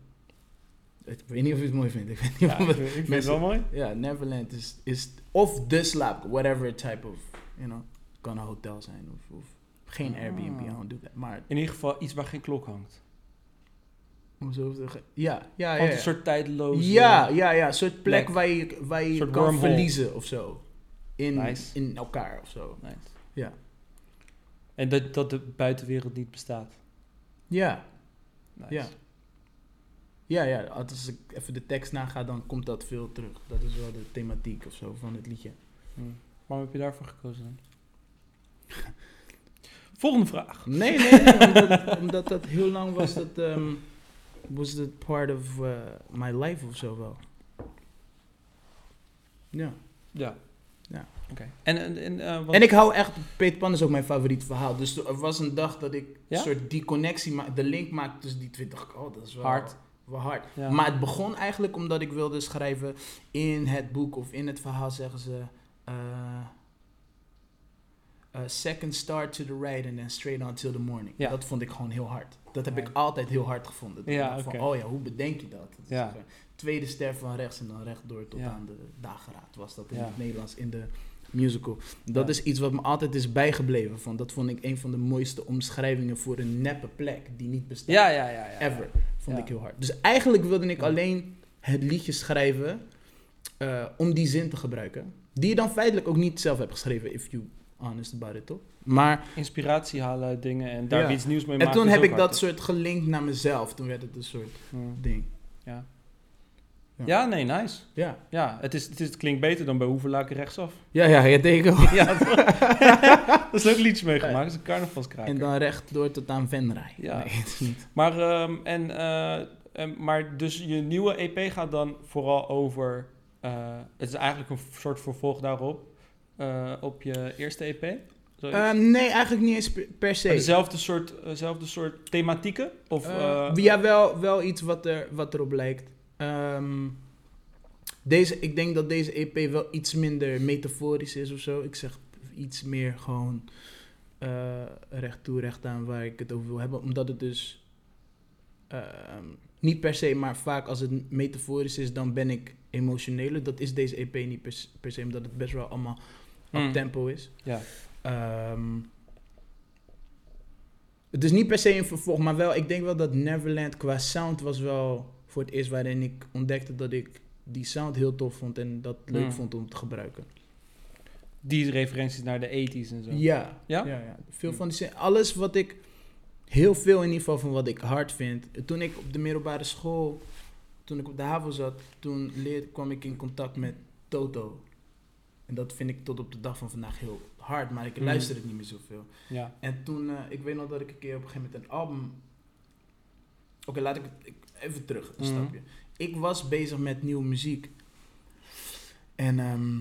Ik weet niet of je het mooi vindt. Ik weet niet Ja, of ik, vind het wel mooi. Ja, Neverland is, is of de slaap, whatever type of, you know. Kan een hotel zijn of, of geen Ah. Airbnb, I don't do that. Maar In ieder geval iets waar geen klok hangt. om zo te zeggen, ja, ja, ja. Een soort tijdloze... Ja, ja, ja. Een soort plek, plek. waar je, waar je kan wormhole. verliezen of zo. In, Nice. in elkaar of zo. Nice. Ja. En dat, dat de buitenwereld niet bestaat. Ja, Nice. Ja. ja, ja. Als ik even de tekst naga, dan komt dat veel terug. Dat is wel de thematiek of zo van het liedje. Hm. Waarom heb je daarvoor gekozen dan? Volgende vraag. Nee, nee, nee. omdat, omdat dat heel lang was dat... ehm was dat part of uh, my life of zo wel. Ja. Ja. Ja. Oké. En, en, en, eh, wat- En ik hou echt, Peter Pan is ook mijn favoriet verhaal. Dus er was een dag dat ik Ja? een soort die connectie de link maakte tussen die twee. dacht ik, oh, dat is wel Hard. Wel hard. Ja. Maar het begon eigenlijk omdat ik wilde schrijven in het boek of in het verhaal zeggen ze... eh, second start to the right and then straight on till the morning. Ja. Dat vond ik gewoon heel hard. Dat heb Ja. ik altijd heel hard gevonden. Ja, van, oh ja, hoe bedenk je dat? Ja. tweede ster van rechts en dan rechtdoor tot aan de dageraad was dat in het Nederlands in de musical. Dat is iets wat me altijd is bijgebleven. Van. Dat vond ik een van de mooiste omschrijvingen voor een neppe plek die niet bestaat. ja, ja, ja, ja. Ever. Vond ik heel hard. Dus eigenlijk wilde ik alleen het liedje schrijven eh, om die zin te gebruiken. Die je dan feitelijk ook niet zelf hebt geschreven, if you honest about it, toch? Maar, Inspiratie halen uit dingen en daar Ja. iets nieuws mee en maken. toen is heb ik dat soort gelinkt naar mezelf. Toen werd het een soort ding. Ja. Ja. Ja, nee, nice. Ja, Ja, het, is, het, is, het klinkt beter dan bij Hoevelaken rechtsaf. ja, ja, ja denk ik ook. ja, dat is ook liedjes meegemaakt. Dat is een carnavalskraker. En dan recht door tot aan Venray. Ja. Nee, het is niet. Maar, ehm, en, eh, em, maar dus je nieuwe EP gaat dan vooral over... eh, het is eigenlijk een soort vervolg daarop. Eh, op je eerste EP? Ehm, nee, eigenlijk niet eens per- se. Dezelfde soort, eh, zelfde soort thematieken? Of, Eh, eh, ja, wel, wel iets wat, er, wat erop lijkt. Ehm, deze, ik denk dat deze EP wel iets minder metaforisch is of zo. Ik zeg iets meer gewoon eh, recht toe, recht aan waar ik het over wil hebben. Omdat het dus ehm, niet per se, maar vaak als het metaforisch is, dan ben ik emotioneler. Dat is deze EP niet per se, omdat het best wel allemaal Hmm. tempo is. Ja. Ehm, het is niet per se een vervolg, maar wel, ik denk wel dat Neverland qua sound was wel voor het eerst waarin ik ontdekte dat ik die sound heel tof vond en dat leuk Mm. vond om te gebruiken. Die referenties naar de 80s en zo. Ja, Ja? ja, ja. Veel Mm. van die zin- alles wat ik, heel veel in ieder geval van wat ik hard vind. Toen ik op de middelbare school, toen ik op de HAVO zat, toen leer, kwam ik in contact met Toto. En dat vind ik tot op de dag van vandaag heel hard, maar ik Mm. luister het niet meer zoveel. Ja. En toen, eh, ik weet nog dat ik een keer op een gegeven moment een album. Oké, laat ik het ik- even terug, een Mhm. stapje. Ik was bezig met nieuwe muziek. En ehm,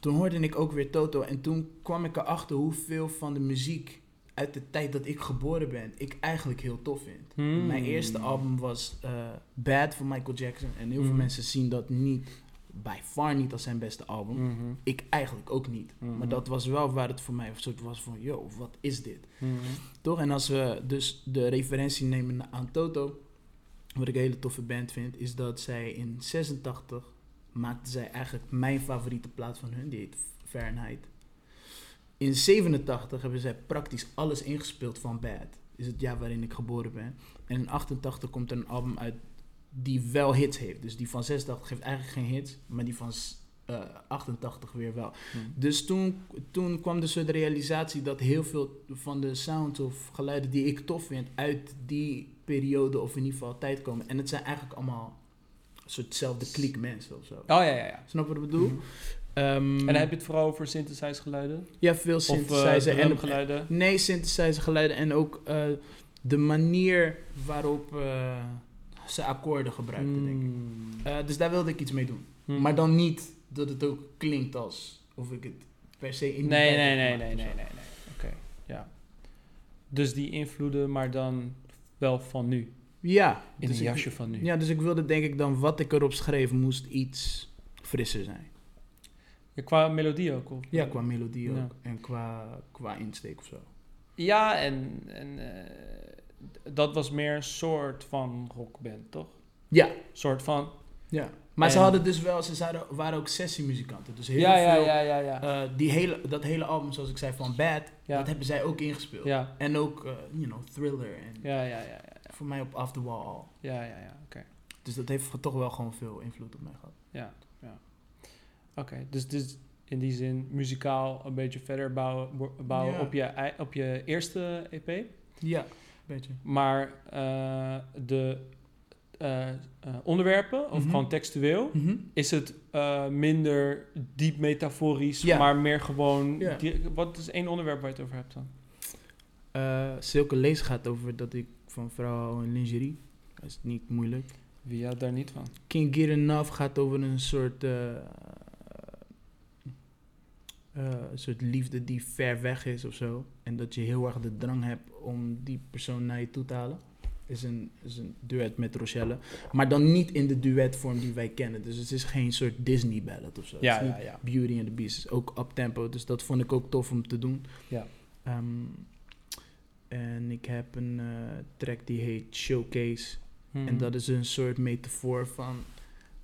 toen hoorde ik ook weer Toto. En toen kwam ik erachter hoeveel van de muziek uit de tijd dat ik geboren ben, ik eigenlijk heel tof vind. Hmm. Mijn eerste album was eh, Bad van Michael Jackson. En heel veel mensen zien dat niet, by far niet als zijn beste album. Mhm. Ik eigenlijk ook niet. Mhm. Maar dat was wel waar het voor mij een soort was van, yo, wat is dit? Mhm. Toch? En als we dus de referentie nemen aan Toto, wat ik een hele toffe band vind, is dat zij in 86 maakte zij eigenlijk mijn favoriete plaat van hun, die heet Fahrenheit. In 87 hebben zij praktisch alles ingespeeld van Bad. Is het jaar waarin ik geboren ben. En in 88 komt er een album uit die wel hits heeft. Dus die van 86 geeft eigenlijk geen hits, maar die van s- eh, 88 weer wel. Mhm. Dus toen, toen kwam dus de realisatie dat heel veel van de sounds of geluiden die ik tof vind uit die periode of in ieder geval tijd komen. En het zijn eigenlijk allemaal een soortzelfde kliek mensen of zo. Oh ja, ja, ja. Snap wat ik bedoel? Mhm. Ehm, En dan heb je het vooral over synthesize geluiden? ja, veel uh, synthesizer en geluiden? nee, synthesizer geluiden en ook eh, de manier waarop ze akkoorden gebruikten, denk ik. Eh, dus daar wilde ik iets mee doen. Hmm. Maar dan niet dat het ook klinkt als of ik het per se in Nee, nee, nee, nee, nee, nee, nee. Oké, ja. Dus die invloeden, maar dan wel van nu. Ja. In dus een ik- jasje van nu. Ja, dus ik wilde denk ik dan wat ik erop schreef moest iets frisser zijn. Ja, qua melodie ook? Of? Ja, qua melodie ook. En qua, qua insteek of zo. Ja, en, en eh, dat was meer een soort van rockband, toch? Ja, soort van. Ja. Maar ze En- hadden dus wel, ze waren ook sessiemuzikanten. Dus heel Ja, veel, ja, ja, ja. eh, die hele, dat hele album, zoals ik zei, van Bad, dat hebben zij ook ingespeeld. En ook, eh, you know, Thriller en ja, ja, ja, ja, voor mij op Off The Wall al. ja, ja, ja, oké. Dus dat heeft toch wel gewoon veel invloed op mij gehad. Ja, ja. Oké, dus, dus in die zin muzikaal een beetje verder bouwen, bo- bouwen op, je, op je eerste EP. Ja, beetje. Maar eh, de eh, eh, onderwerpen, of Mhm. gewoon textueel, is het eh, minder diep metaforisch, Ja. maar meer gewoon... Ja. wat is één onderwerp waar je het over hebt dan? Eh Silke Lees gaat over dat ik van vrouw hou en lingerie. Dat is niet moeilijk. Wie houdt daar niet van? Can't Get Enough gaat over een soort, eh, een soort liefde die ver weg is of zo. En dat je heel erg de drang hebt om die persoon naar je toe te halen. Is een, is een duet met Rochelle. Maar dan niet in de duetvorm die wij kennen. Dus het is geen soort Disney ballad of zo. Ja, het is ja, niet ja. Beauty and the Beast is ook up tempo. Dus dat vond ik ook tof om te doen. Ja. Ehm, en ik heb een eh, track die heet Showcase. Mhm. En dat is een soort metafoor van...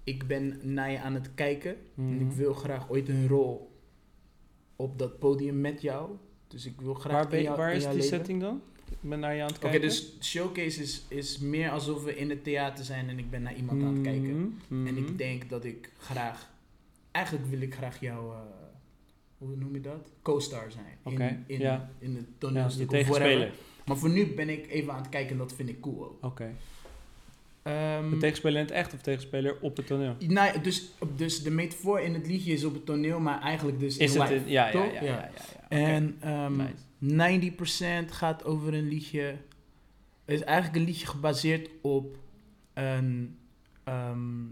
Ik ben naar je aan het kijken. En ik Mhm. wil graag ooit een rol op dat podium met jou. Dus ik wil graag Waar, ben jou- waar is die leven. setting dan? Ik ben naar je aan het Oké, kijken. dus showcase is, is meer alsof we in het theater zijn en ik ben naar iemand aan het kijken. Mhm, En mhm. ik denk dat ik graag... Eigenlijk wil ik graag jou... eh, hoe noem je dat? Co-star zijn. Oké, in, in, ja. in het toneelstuk of whatever. Maar voor nu ben ik even aan het kijken en dat vind ik cool ook. Oké. Ehm, De tegenspeler in het echt of tegenspeler op het toneel? nou, ja, dus, dus de metafoor in het liedje is op het toneel, maar eigenlijk dus Is in het live. ja, ja, ja, ja. En ehm, Nice. 90% gaat over een liedje. Het is eigenlijk een liedje gebaseerd op een, ehm,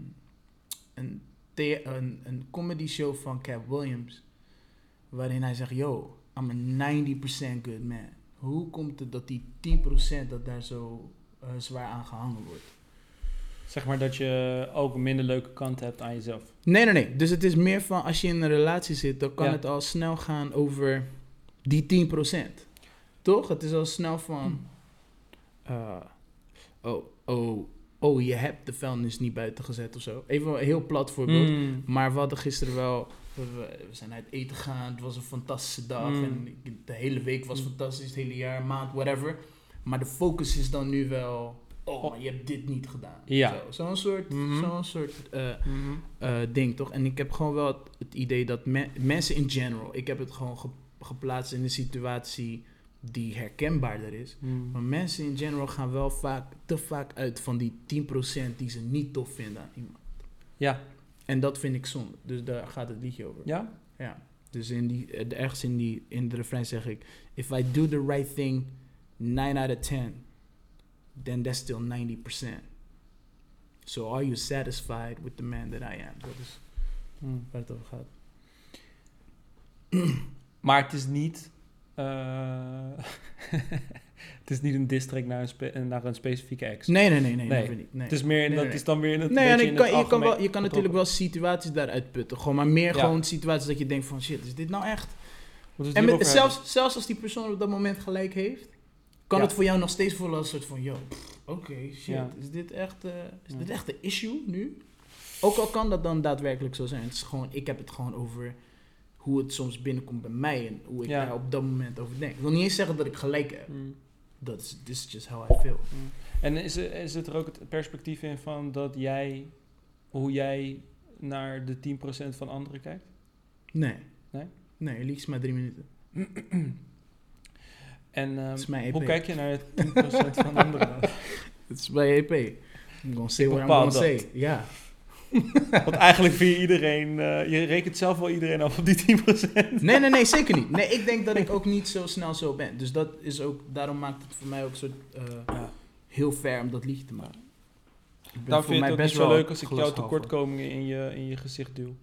een, een, een comedy show van Cap Williams. Waarin hij zegt: Yo, I'm a 90% good man. Hoe komt het dat die 10% dat daar zo eh, zwaar aan gehangen wordt? Zeg maar dat je ook een minder leuke kant hebt aan jezelf. Nee, nee, nee. Dus het is meer van als je in een relatie zit, dan kan Ja. het al snel gaan over die 10%. Toch? Het is al snel van. eh, oh, oh, oh, je hebt de vuilnis niet buiten gezet of zo. Even een heel plat voorbeeld. Mm. Maar we hadden gisteren wel. We, we zijn uit eten gegaan. Het was een fantastische dag. Mm. En de hele week was Mm. fantastisch. Het hele jaar, maand, whatever. Maar de focus is dan nu wel. Oh, maar je hebt dit niet gedaan. Ja. Zo- Zo'n soort, Mhm. zo'n soort eh, Mhm. eh, ding, toch? En ik heb gewoon wel het, het idee dat me- mensen in general, ik heb het gewoon ge- geplaatst in een situatie die herkenbaarder is. Mm. Maar mensen in general gaan wel vaak, te vaak uit van die 10% die ze niet tof vinden aan iemand. Ja. En dat vind ik zonde. Dus daar gaat het liedje over. Ja? Ja. Dus in die, eh, ergens in, die, in de refrein zeg ik: If I do the right thing 9 out of 10, then that's still 90%. So are you satisfied with the man that I am? Dat is Mm. waar het over gaat. Maar het is niet... eh, het is niet een district naar een, spe- naar een specifieke ex. Nee, nee, nee, nee. Nee. ik- nee. Het is meer, dat is dan weer in het Nee, en kan, je, kan wel, je kan natuurlijk wel situaties daaruit putten. Gewoon, maar meer Ja. gewoon situaties dat je denkt van shit, is dit nou echt? En met, zelfs, zelfs als die persoon op dat moment gelijk heeft, kan Ja. het voor jou nog steeds voelen als een soort van, yo, oké, shit, Ja. is dit echt, eh, is Ja. dit echt een issue nu? Ook al kan dat dan daadwerkelijk zo zijn. Het is gewoon, ik heb het gewoon over hoe het soms binnenkomt bij mij en hoe ik daar op dat moment over denk. Ik wil niet eens zeggen dat ik gelijk heb. Mm. Dat is this is just how I feel. Mm. En is, er- is het er ook het perspectief in van dat jij, hoe jij naar de 10% van anderen kijkt? Nee. Nee? Nee, liefst maar drie minuten. En ehm, Het hoe kijk je naar de 10% van anderen? Het is bij EP. I'm gonna say Ik what I'm gonna dat. say. Ja. Want eigenlijk vind je iedereen, eh, je rekent zelf wel iedereen af op die 10%. Nee, nee, nee, zeker niet. Nee, ik denk dat ik ook niet zo snel zo ben. Dus dat is ook, daarom maakt het voor mij ook soort uh, Ja. heel ver om dat liedje te maken. Ik ben voor vind je het ook zo wel leuk als ik jouw tekortkomingen in je, in je gezicht duw.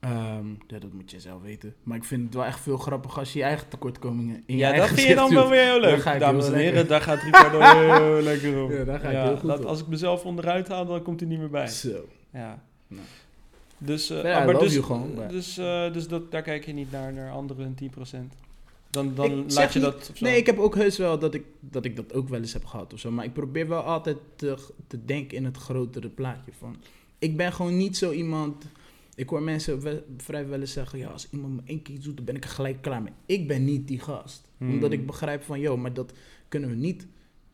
Ehm, ja, dat moet je zelf weten. Maar ik vind het wel echt veel grappig als je je eigen tekortkomingen in je Ja, eigen dat vind je dan wel weer heel leuk. Dames en heren, daar gaat Ricardo heel lekker op. Ja, daar ga ik heel goed dat, op. Als ik mezelf onderuit haal, dan komt hij niet meer bij. Zo. Ja. Nou. Dus, eh, Ja, maar dus, gewoon, maar- dus, eh, dus dat, daar kijk je niet naar, naar anderen 10%. Dan, dan Ik laat je niet- dat. Nee, ik heb ook heus wel dat ik, dat ik dat ook wel eens heb gehad of zo. Maar ik probeer wel altijd te, te denken in het grotere plaatje van... ik ben gewoon niet zo iemand. Ik hoor mensen we- vrij wel eens zeggen: ja, als iemand me één keer iets doet, dan ben ik er gelijk klaar mee. Ik ben niet die gast. Hmm. Omdat ik begrijp van, joh, maar dat kunnen we niet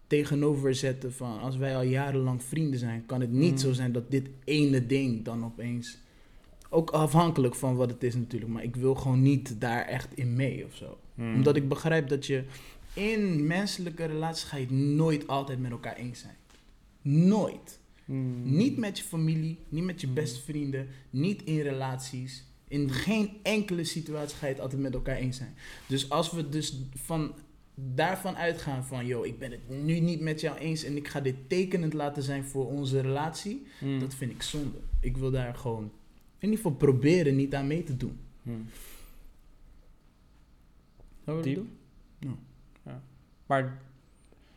tegenover zetten van als wij al jarenlang vrienden zijn, kan het niet Hmm. zo zijn dat dit ene ding dan opeens. Ook afhankelijk van wat het is natuurlijk, maar ik wil gewoon niet daar echt in mee of zo. Hmm. Omdat ik begrijp dat je in menselijke relaties ga je het nooit altijd met elkaar eens zijn. Nooit. Hmm. Niet met je familie, niet met je beste vrienden, niet in relaties. In geen enkele situatie ga je het altijd met elkaar eens zijn. Dus als we dus van daarvan uitgaan van, yo, ik ben het nu niet met jou eens en ik ga dit tekenend laten zijn voor onze relatie, Hmm. dat vind ik zonde. Ik wil daar gewoon in ieder geval proberen niet aan mee te doen. Hmm. Zou dat Diep. doen? Maar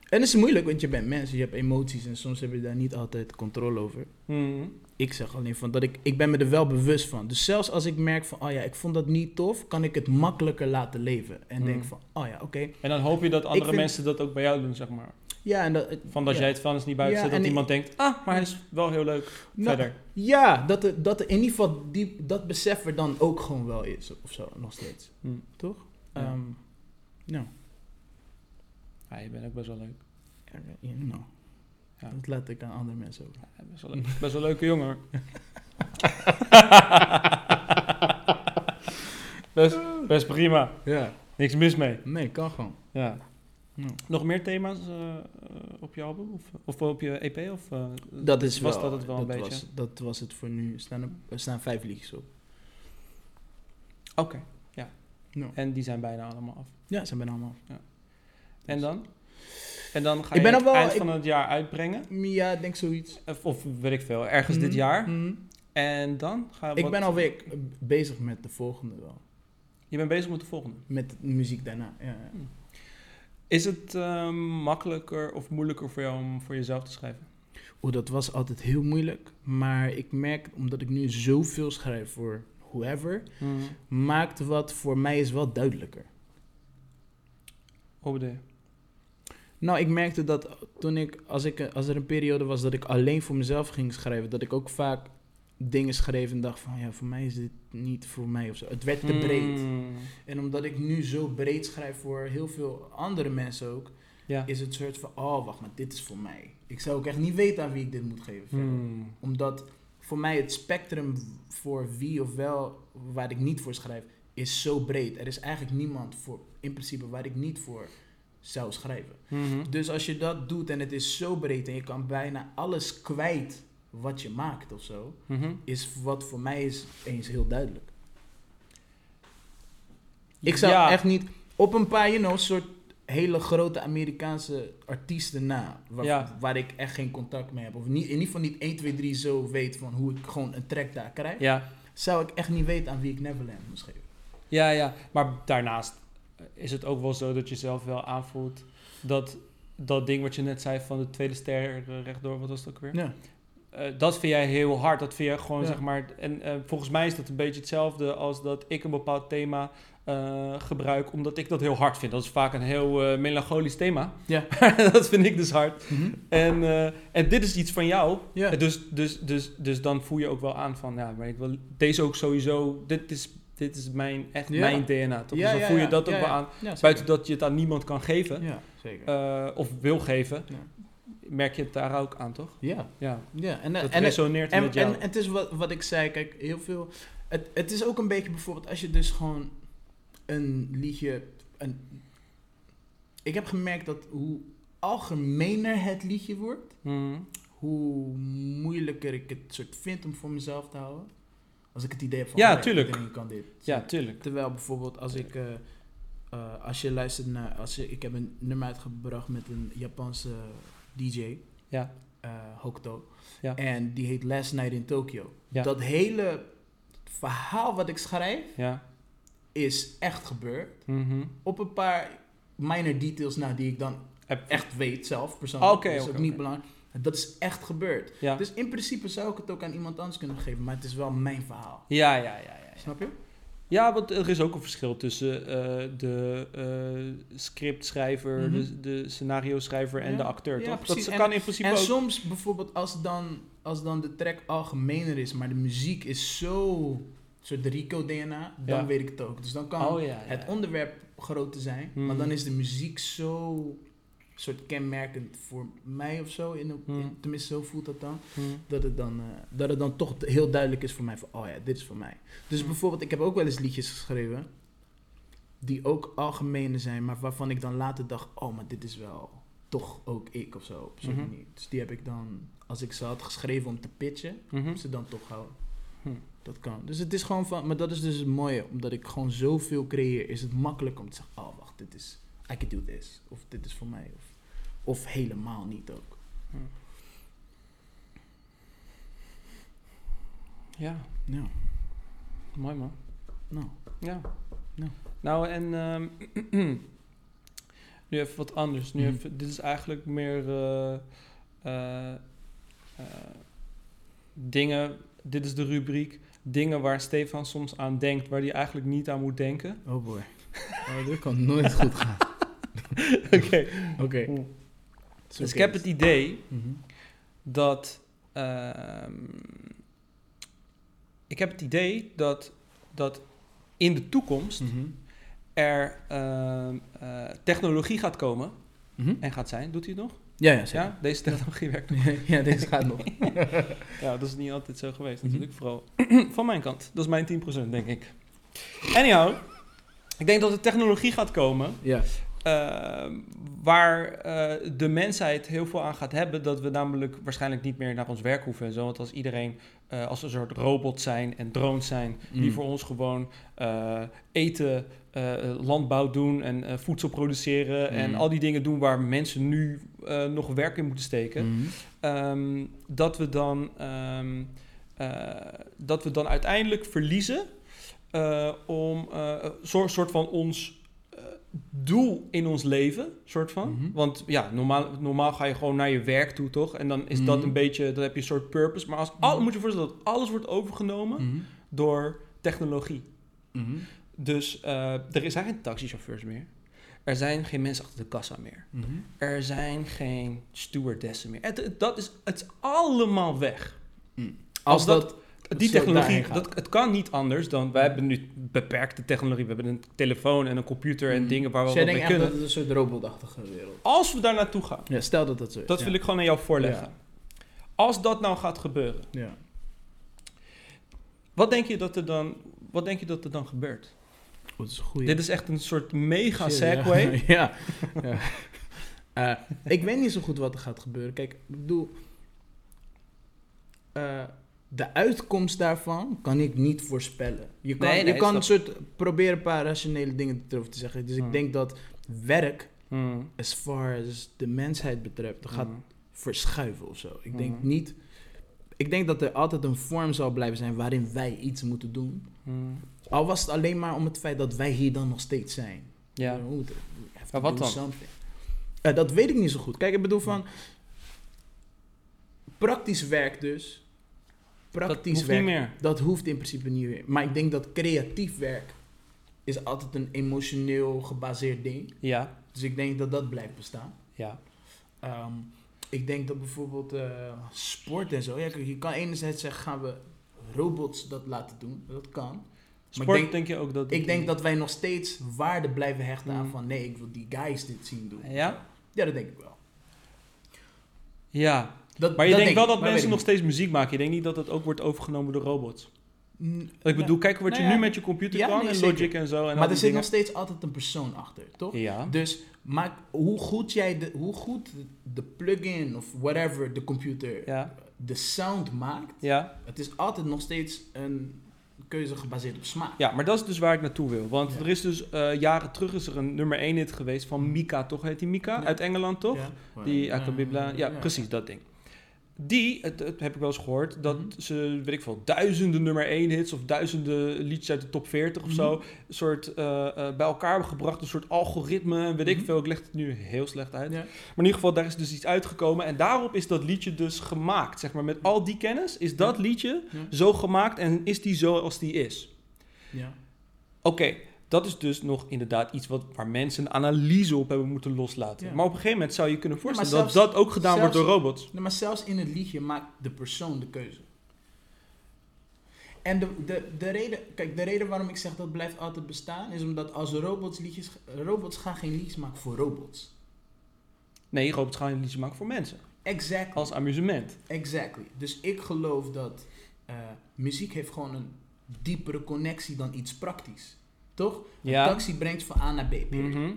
En het is moeilijk, want je bent mens, je hebt emoties en soms heb je daar niet altijd controle over. hmm. Ik zeg alleen van dat ik, ik ben me er wel bewust van. Dus zelfs als ik merk van, oh ja, ik vond dat niet tof, kan ik het makkelijker laten leven. En Hmm. denk van, oh ja, oké. en dan hoop je dat andere vind- mensen dat ook bij jou doen, zeg maar. Ja, en dat, Van dat ja. jij het van is niet buiten Ja, zet, dat iemand denkt, ah, maar hij is wel heel leuk. Nou, Verder. Ja, dat er, dat er in ieder geval die, dat besef er dan ook gewoon wel is, of zo, nog steeds. Hmm. Toch? Ja. Ehm, nou, Ja, je bent ook best wel leuk. ja, nou. Ja. Dat laat ik aan andere mensen over. Ja, best, wel leuk. best wel een leuke jongen. best, best prima. Ja. Niks mis mee. Nee, kan gewoon. Ja. Ja. Nog meer thema's eh, eh, op je album? Of, of op je EP? Of, eh, Dat is was wel, dat het wel een dat beetje? Was, dat was het voor nu. Er staan, er, er staan vijf liedjes op. Oké, ja. Ja. En die zijn bijna allemaal af. Ja, ze zijn bijna allemaal. En dan? En dan ga Ik je ben het nog wel- eind ik- van het jaar uitbrengen? Ja, ik denk zoiets. Of, of weet ik veel, ergens dit Mhm, jaar. mhm. En dan ga je Ik wat- ben alweer bezig met de volgende wel. Je bent bezig met de volgende. Met de muziek daarna. Ja, ja. Is het ehm, makkelijker of moeilijker voor jou om voor jezelf te schrijven? Oeh, dat was altijd heel moeilijk. Maar ik merk, omdat ik nu zoveel schrijf voor whoever, maakt wat voor mij is wel duidelijker. Hoe bedoel je? Nou, ik merkte dat toen ik als, ik, als er een periode was dat ik alleen voor mezelf ging schrijven, dat ik ook vaak dingen schreef en dacht van, ja, voor mij is dit niet voor mij of zo. Het werd te breed. Mm, En omdat ik nu zo breed schrijf voor heel veel andere mensen ook, Ja. is het soort van, oh, wacht maar, dit is voor mij. Ik zou ook echt niet weten aan wie ik dit moet geven. Mm, Omdat voor mij het spectrum voor wie of wel waar ik niet voor schrijf, is zo breed. Er is eigenlijk niemand voor, in principe, waar ik niet voor zou schrijven. mhm. Dus als je dat doet en het is zo breed en je kan bijna alles kwijt wat je maakt of zo, Mhm. is wat voor mij is eens heel duidelijk. Ik zou Ja. echt niet op een paar, you know, soort hele grote Amerikaanse artiesten na, waar, Ja. waar ik echt geen contact mee heb, of niet, in ieder geval niet 1, 2, 3 zo weet van hoe ik gewoon een track daar krijg, Ja. zou ik echt niet weten aan wie ik Neverland moest geven. ja, ja. Maar daarnaast is het ook wel zo dat je zelf wel aanvoelt dat dat ding wat je net zei van de tweede ster rechtdoor, wat was het ook weer? Ja. Eh, dat vind jij heel hard. Dat vind jij gewoon, Ja. zeg maar... En eh, volgens mij is dat een beetje hetzelfde als dat ik een bepaald thema eh, gebruik, omdat ik dat heel hard vind. Dat is vaak een heel melancholisch thema. Ja. dat vind ik dus hard. En, eh, en dit is iets van jou. Ja. Dus, dus, dus, dus dan voel je ook wel aan van, ja, maar ik wil deze ook sowieso... Dit is, dit is mijn, echt Ja. mijn DNA, toch? Ja, dus dan voel je dat ook wel aan. Buiten dat je het aan niemand kan geven, Ja, zeker. eh, of wil geven, merk je het daar ook aan, toch? ja. Ja, ja. En, dat en, resoneert En, met jou. en, en het is wat, wat ik zei, kijk, heel veel. Het, het is ook een beetje bijvoorbeeld als je dus gewoon een liedje. Een, ik heb gemerkt dat hoe algemener het liedje wordt, Mhm. hoe moeilijker ik het soort vind om voor mezelf te houden. Als ik het idee heb van Ja, oh tuurlijk. kan dit. Ja, tuurlijk. Terwijl bijvoorbeeld als ik, eh, als je luistert naar, als je, ik heb een nummer uitgebracht met een Japanse DJ, Ja. eh, Hokuto. Ja. En die heet Last Night in Tokyo. Ja. Dat hele verhaal wat ik schrijf Ja. is echt gebeurd. Mhm. Op een paar minor details na die ik dan echt weet zelf persoonlijk. Oké, dat is ook niet oké. Dat is echt gebeurd. Ja. Dus in principe zou ik het ook aan iemand anders kunnen geven, maar het is wel mijn verhaal. Ja, ja, ja, ja. ja. Snap je? Ja, want er is ook een verschil tussen eh, de eh, scriptschrijver, Mhm. de, de scenario schrijver en Ja. de acteur, Ja, toch? precies. Dat En- kan in principe En ook... soms bijvoorbeeld als dan als dan de track algemener is, maar de muziek is zo, soort Rico-DNA, dan Ja. weet ik het ook. Dus dan kan Oh het onderwerp groot te zijn, Mhm. maar dan is de muziek zo soort kenmerkend voor mij of zo. In, in- tenminste, zo voelt dat dan. Hm. Dat het, dan eh, dat het dan toch heel duidelijk is voor mij van, oh ja, dit is voor mij. Dus Mhm. bijvoorbeeld, ik heb ook wel eens liedjes geschreven die ook algemene zijn, maar waarvan ik dan later dacht, oh, maar dit is wel toch ook ik of zo, op zo'n. Dus die heb ik dan, als ik ze had geschreven om te pitchen, heb ze dan toch houden. Dat kan. Dus het is gewoon van, maar dat is dus het mooie, omdat ik gewoon zoveel creëer, is het makkelijk om te zeggen, oh wacht, dit is, I can do this. Of dit is voor mij. Of, of helemaal niet ook. Ja, Ja, mooi man. nou. Ja. Ja. Nou, en ehm, nu even wat anders. Nu Mhm. even, dit is eigenlijk meer eh, eh, eh, dingen. Dit is de rubriek. Dingen waar Stefan soms aan denkt, waar hij eigenlijk niet aan moet denken. Oh boy. Oh, dit kan nooit goed gaan. Oké. Oké. Dus ik heb het idee Mhm. dat. ehm, ik heb het idee dat, dat in de toekomst Mhm. er ehm, eh, technologie gaat komen Mhm. en gaat zijn. Doet hij het nog? Ja, ja, zeker. Ja, deze technologie werkt nog. ja, deze gaat nog. Ja, dat is niet altijd zo geweest natuurlijk. Vooral van mijn kant. Dat is mijn 10% denk ik. Anyhow, ik denk dat de technologie gaat komen Ja. Eh, waar eh, de mensheid heel veel aan gaat hebben. Dat we namelijk waarschijnlijk niet meer naar ons werk hoeven en zo. Want als iedereen, eh, als een soort robots zijn en drones zijn... die Mm. voor ons gewoon eh, eten, landbouw doen en voedsel produceren... en Mm. al die dingen doen waar mensen nu nog werk in moeten steken... Mhm. Ehm, dat, we dan, ehm, eh, dat we dan uiteindelijk verliezen om een soort, soort van ons doel in ons leven, soort van. Mhm. Want ja, normaal, normaal ga je gewoon naar je werk toe, toch? En dan is dat Mhm. een beetje, dan heb je een soort purpose. Maar als al, Mhm. moet je voorstellen dat alles wordt overgenomen door technologie. Dus eh, er zijn geen taxichauffeurs meer. Er zijn geen mensen achter de kassa meer. Er zijn geen stewardessen meer. Het, het- dat is, het is allemaal weg. Als dat- dat... Die technologie, dat, het kan niet anders dan... Wij hebben nu beperkte technologie. We hebben een telefoon en een computer en Mhm. dingen waar we Dus jij wat mee denkt echt kunnen. dat het een soort robotachtige wereld Als we daar naartoe gaan, Ja, stel dat dat zo is. dat ja. wil ik gewoon aan jou voorleggen. Als dat nou gaat gebeuren, Ja. wat denk je dat er dan, wat denk je dat er dan gebeurt? Oh, dat is een goeie. Dit is echt een soort mega segue. Ja. ja. Eh, ik weet niet zo goed wat er gaat gebeuren. Kijk, ik bedoel... eh, de uitkomst daarvan kan ik niet voorspellen. Je kan, Nee, nee, je kan een soort proberen een paar rationele dingen erover te zeggen. Dus Hmm. ik denk dat werk, Hmm. as far as de mensheid betreft, dat gaat Hmm. verschuiven of zo. Ik denk niet... Ik denk dat er altijd een vorm zal blijven zijn waarin wij iets moeten doen. Hmm. Al was het alleen maar om het feit dat wij hier dan nog steeds zijn. Ja. Maar wat dan? Eh, dat weet ik niet zo goed. Kijk, ik bedoel van... Praktisch werk dus. Dat Praktisch hoeft werk. niet meer. Dat hoeft in principe niet meer. Maar ik denk dat creatief werk... is altijd een emotioneel gebaseerd ding. Ja, Dus ik denk dat dat blijft bestaan. ja. Ehm, ik denk dat bijvoorbeeld eh, sport en zo... Ja, kijk, je kan enerzijds zeggen, gaan we robots dat laten doen? Dat kan. Sport ik denk- denk, je ook dat... Ik denk dat wij nog steeds waarde blijven hechten aan Mm. van... nee, ik wil die guys dit zien doen. Ja? Ja, dat denk ik wel. Ja. Dat, Maar je dat denkt wel denk dat ik, maar mensen nog steeds muziek maken. Je denkt niet dat het ook wordt overgenomen door robots. ik bedoel, kijk wat Nou je ja. nu met je computer Ja, kan nee, en zeker. Logic en zo. En maar er zit dingen. nog steeds altijd een persoon achter, toch? Ja. Dus maak, hoe goed jij de, hoe goed de plugin of whatever de computer de sound maakt, Ja. het is altijd nog steeds een keuze gebaseerd op smaak. ja, maar dat is dus waar ik naartoe wil. Want Ja. er is dus eh, jaren terug is er een nummer 1 hit geweest van Mika, toch heet die Mika? Ja. Uit Engeland, toch? Ja. Die Akabibla. Ja, precies, dat ding. Die, het, het heb ik wel eens gehoord, dat Mhm. ze, weet ik veel, duizenden nummer 1 hits of duizenden liedjes uit de top 40 of Mhm. zo, een soort eh, eh, bij elkaar hebben gebracht, een soort algoritme, en weet ik Mhm. veel. Ik leg het nu heel slecht uit. Ja. Maar in ieder geval, daar is dus iets uitgekomen en daarop is dat liedje dus gemaakt. Zeg maar, met al die kennis is dat liedje Ja. zo gemaakt en is die zo als die is. Ja. Oké, Dat is dus nog inderdaad iets wat, waar mensen een analyse op hebben moeten loslaten. Ja. Maar op een gegeven moment zou je kunnen Ja, voorstellen zelfs- dat dat ook gedaan wordt door robots. Nee, maar zelfs in het liedje maakt de persoon de keuze. En de, de, de, reden, kijk, de reden waarom ik zeg dat blijft altijd bestaan, is omdat als robots liedjes, robots gaan geen liedjes maken voor robots. Nee, robots gaan een liedje maken voor mensen. Exactly. Als amusement. Exactly. Dus ik geloof dat eh, muziek heeft gewoon een diepere connectie dan iets praktisch. Toch? Ja. Een taxi brengt van A naar B. Mhm.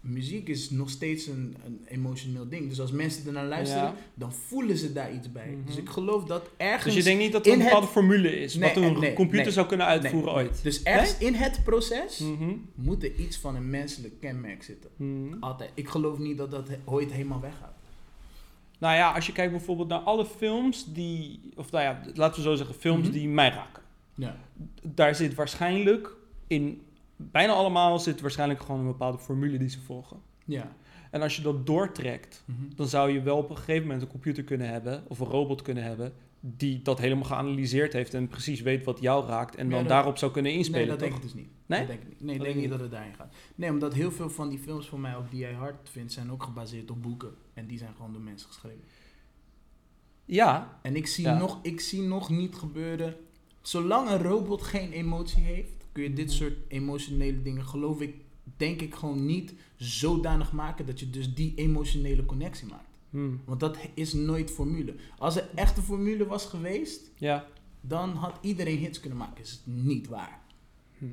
Muziek is nog steeds een, een emotioneel ding. Dus als mensen ernaar luisteren, Ja. dan voelen ze daar iets bij. Mhm. Dus ik geloof dat ergens... Dus je denkt niet dat er in een het- bepaalde formule is, Nee, wat een nee, computer nee. zou kunnen uitvoeren ooit. Dus ergens in het proces Mhm. moet er iets van een menselijk kenmerk zitten. Altijd. Ik geloof niet dat dat ooit helemaal weggaat. Nou ja, als je kijkt bijvoorbeeld naar alle films die, of nou ja, laten we zo zeggen, films die mij raken. Ja. Daar zit waarschijnlijk in, bijna allemaal zit waarschijnlijk gewoon een bepaalde formule die ze volgen. Ja. En als je dat doortrekt, Mhm. dan zou je wel op een gegeven moment een computer kunnen hebben, of een robot kunnen hebben, die dat helemaal geanalyseerd heeft en precies weet wat jou raakt en Ja, dan dat- daarop zou kunnen inspelen. Nee, dat toch? denk ik dus niet. Nee? Dat denk ik niet. Nee, ik Dat denk denk niet dat het daarin gaat. Nee, omdat heel veel van die films voor mij ook die jij hard vindt, zijn ook gebaseerd op boeken. En die zijn gewoon door mensen geschreven. Ja, En ik zie, Ja. nog, ik zie nog niet gebeuren. Zolang een robot geen emotie heeft, kun je dit soort emotionele dingen, geloof ik, denk ik gewoon niet zodanig maken dat je dus die emotionele connectie maakt. Hmm. Want dat is nooit formule. Als er echt een formule was geweest, ja. dan had iedereen hits kunnen maken. Is het niet waar. Hm.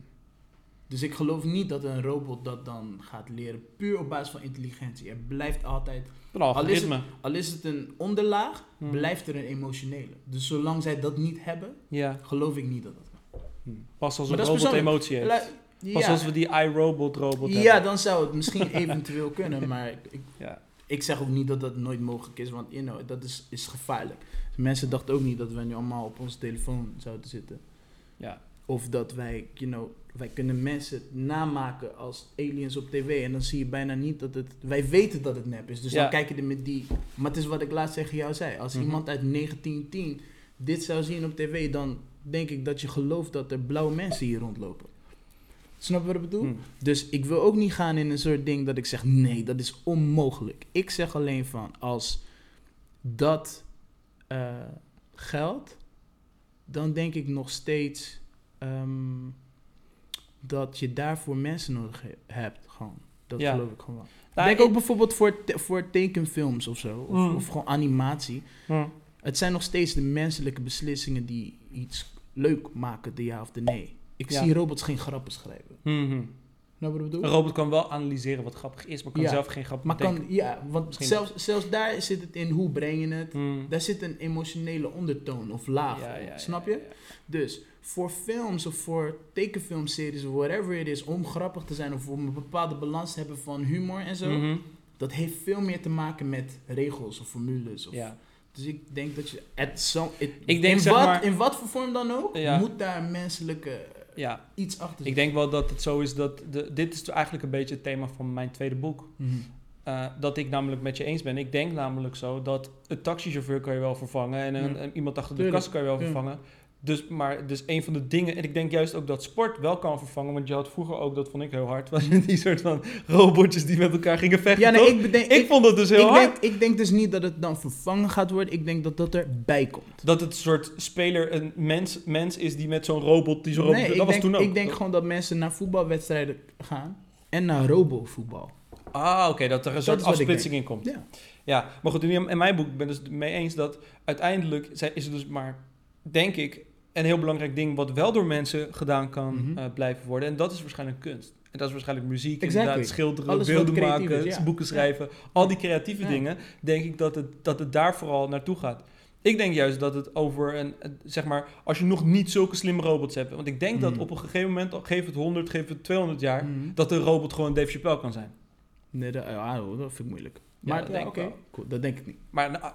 Dus ik geloof niet dat een robot dat dan gaat leren puur op basis van intelligentie. Er blijft altijd, Al is al is het een onderlaag, Hmm. blijft er een emotionele. Dus zolang zij dat niet hebben, Ja. geloof ik niet dat dat. Hmm. Pas als een robot persoonlijk. emotie heeft. Pas ja, als we die iRobot robot ja, hebben. dan zou het misschien eventueel kunnen, maar ik, ik, Ja. ik zeg ook niet dat dat nooit mogelijk is, want you know, dat is, is gevaarlijk. Mensen dachten ook niet dat wij nu allemaal op onze telefoon zouden zitten. Ja. Of dat wij, you know, wij kunnen mensen namaken als aliens op tv. En dan zie je bijna niet dat het... Wij weten dat het nep is. Dus Ja. dan kijk je er met die... Maar het is wat ik laatst tegen jou zei. Als Mhm. iemand uit 1910 dit zou zien op tv... dan denk ik dat je gelooft dat er blauwe mensen hier rondlopen. Snap je wat ik bedoel? Hmm. Dus ik wil ook niet gaan in een soort ding dat ik zeg... nee, dat is onmogelijk. Ik zeg alleen van... als dat eh, geldt... dan denk ik nog steeds... ehm, dat je daarvoor mensen nodig he- hebt. Gewoon. Dat Ja. geloof ik gewoon wel. Nou, denk ik- ook bijvoorbeeld voor, te- voor tekenfilms of zo. Of, Mm. of gewoon animatie. Hmm. Het zijn nog steeds de menselijke beslissingen die iets leuk maken, de ja of de nee. Ik Ja. zie robots geen grappen schrijven. Mhm. Nou, wat ik bedoel? Een robot kan wel analyseren wat grappig is, maar kan Ja. zelf geen grap Maar bedenken. kan, ja, want Misschien zelfs, zelfs daar zit het in hoe breng je het. Hmm. Daar zit een emotionele ondertoon of laag. Ja, ja, snap je? Dus voor films of voor tekenfilmseries of whatever it is, om grappig te zijn of om een bepaalde balans te hebben van humor en zo, Mhm. dat heeft veel meer te maken met regels of formules. Of. Dus ik denk dat je. at some- it- Ik denk, in, zeg wat, maar- in wat voor vorm dan ook, Ja. moet daar menselijke ja, iets achter ik zitten. denk wel dat het zo is dat... De, dit is eigenlijk een beetje het thema van mijn tweede boek. Mhm. Eh, dat ik namelijk met je eens ben. Ik denk namelijk zo dat een taxichauffeur kan je wel vervangen en een, een- iemand achter de kast kan je wel vervangen. Dus, maar dus een van de dingen, en ik denk juist ook dat sport wel kan vervangen, want je had vroeger ook, dat vond ik heel hard, was die soort van robotjes die met elkaar gingen vechten. Ja, nee, ik, bedenk, ik, vond dat dus heel ik, hard. denk, ik denk dus niet dat het dan vervangen gaat worden. Ik denk dat dat erbij komt. Dat het soort speler een mens, mens is die met zo'n robot, die zo'n robot, nee, dat ik was denk, toen ook. ik denk gewoon dat mensen naar voetbalwedstrijden gaan en naar robovoetbal. Ah, oké, dat er een Dat soort afsplitsing in komt. Ja. Ja, maar goed, in mijn boek ben ik dus mee eens dat uiteindelijk is het dus maar, denk ik, een heel belangrijk ding wat wel door mensen gedaan kan Mhm. eh, blijven worden. En dat is waarschijnlijk kunst. En dat is waarschijnlijk muziek, Exactly. inderdaad, schilderen, Alles beelden maken, ja. boeken schrijven. Al die creatieve Ja. dingen, denk ik dat het, dat het daar vooral naartoe gaat. Ik denk juist dat het over een, zeg maar, als je nog niet zulke slimme robots hebt. Want ik denk dat Mhm. op een gegeven moment, geef het 100, geef het 200 jaar, Mhm. dat een robot gewoon Dave Chappelle kan zijn. Nee, dat, ja, dat vind ik moeilijk. Ja, Maar dat ja, denk ik oké, wel. cool, dat denk ik niet. Maar nou,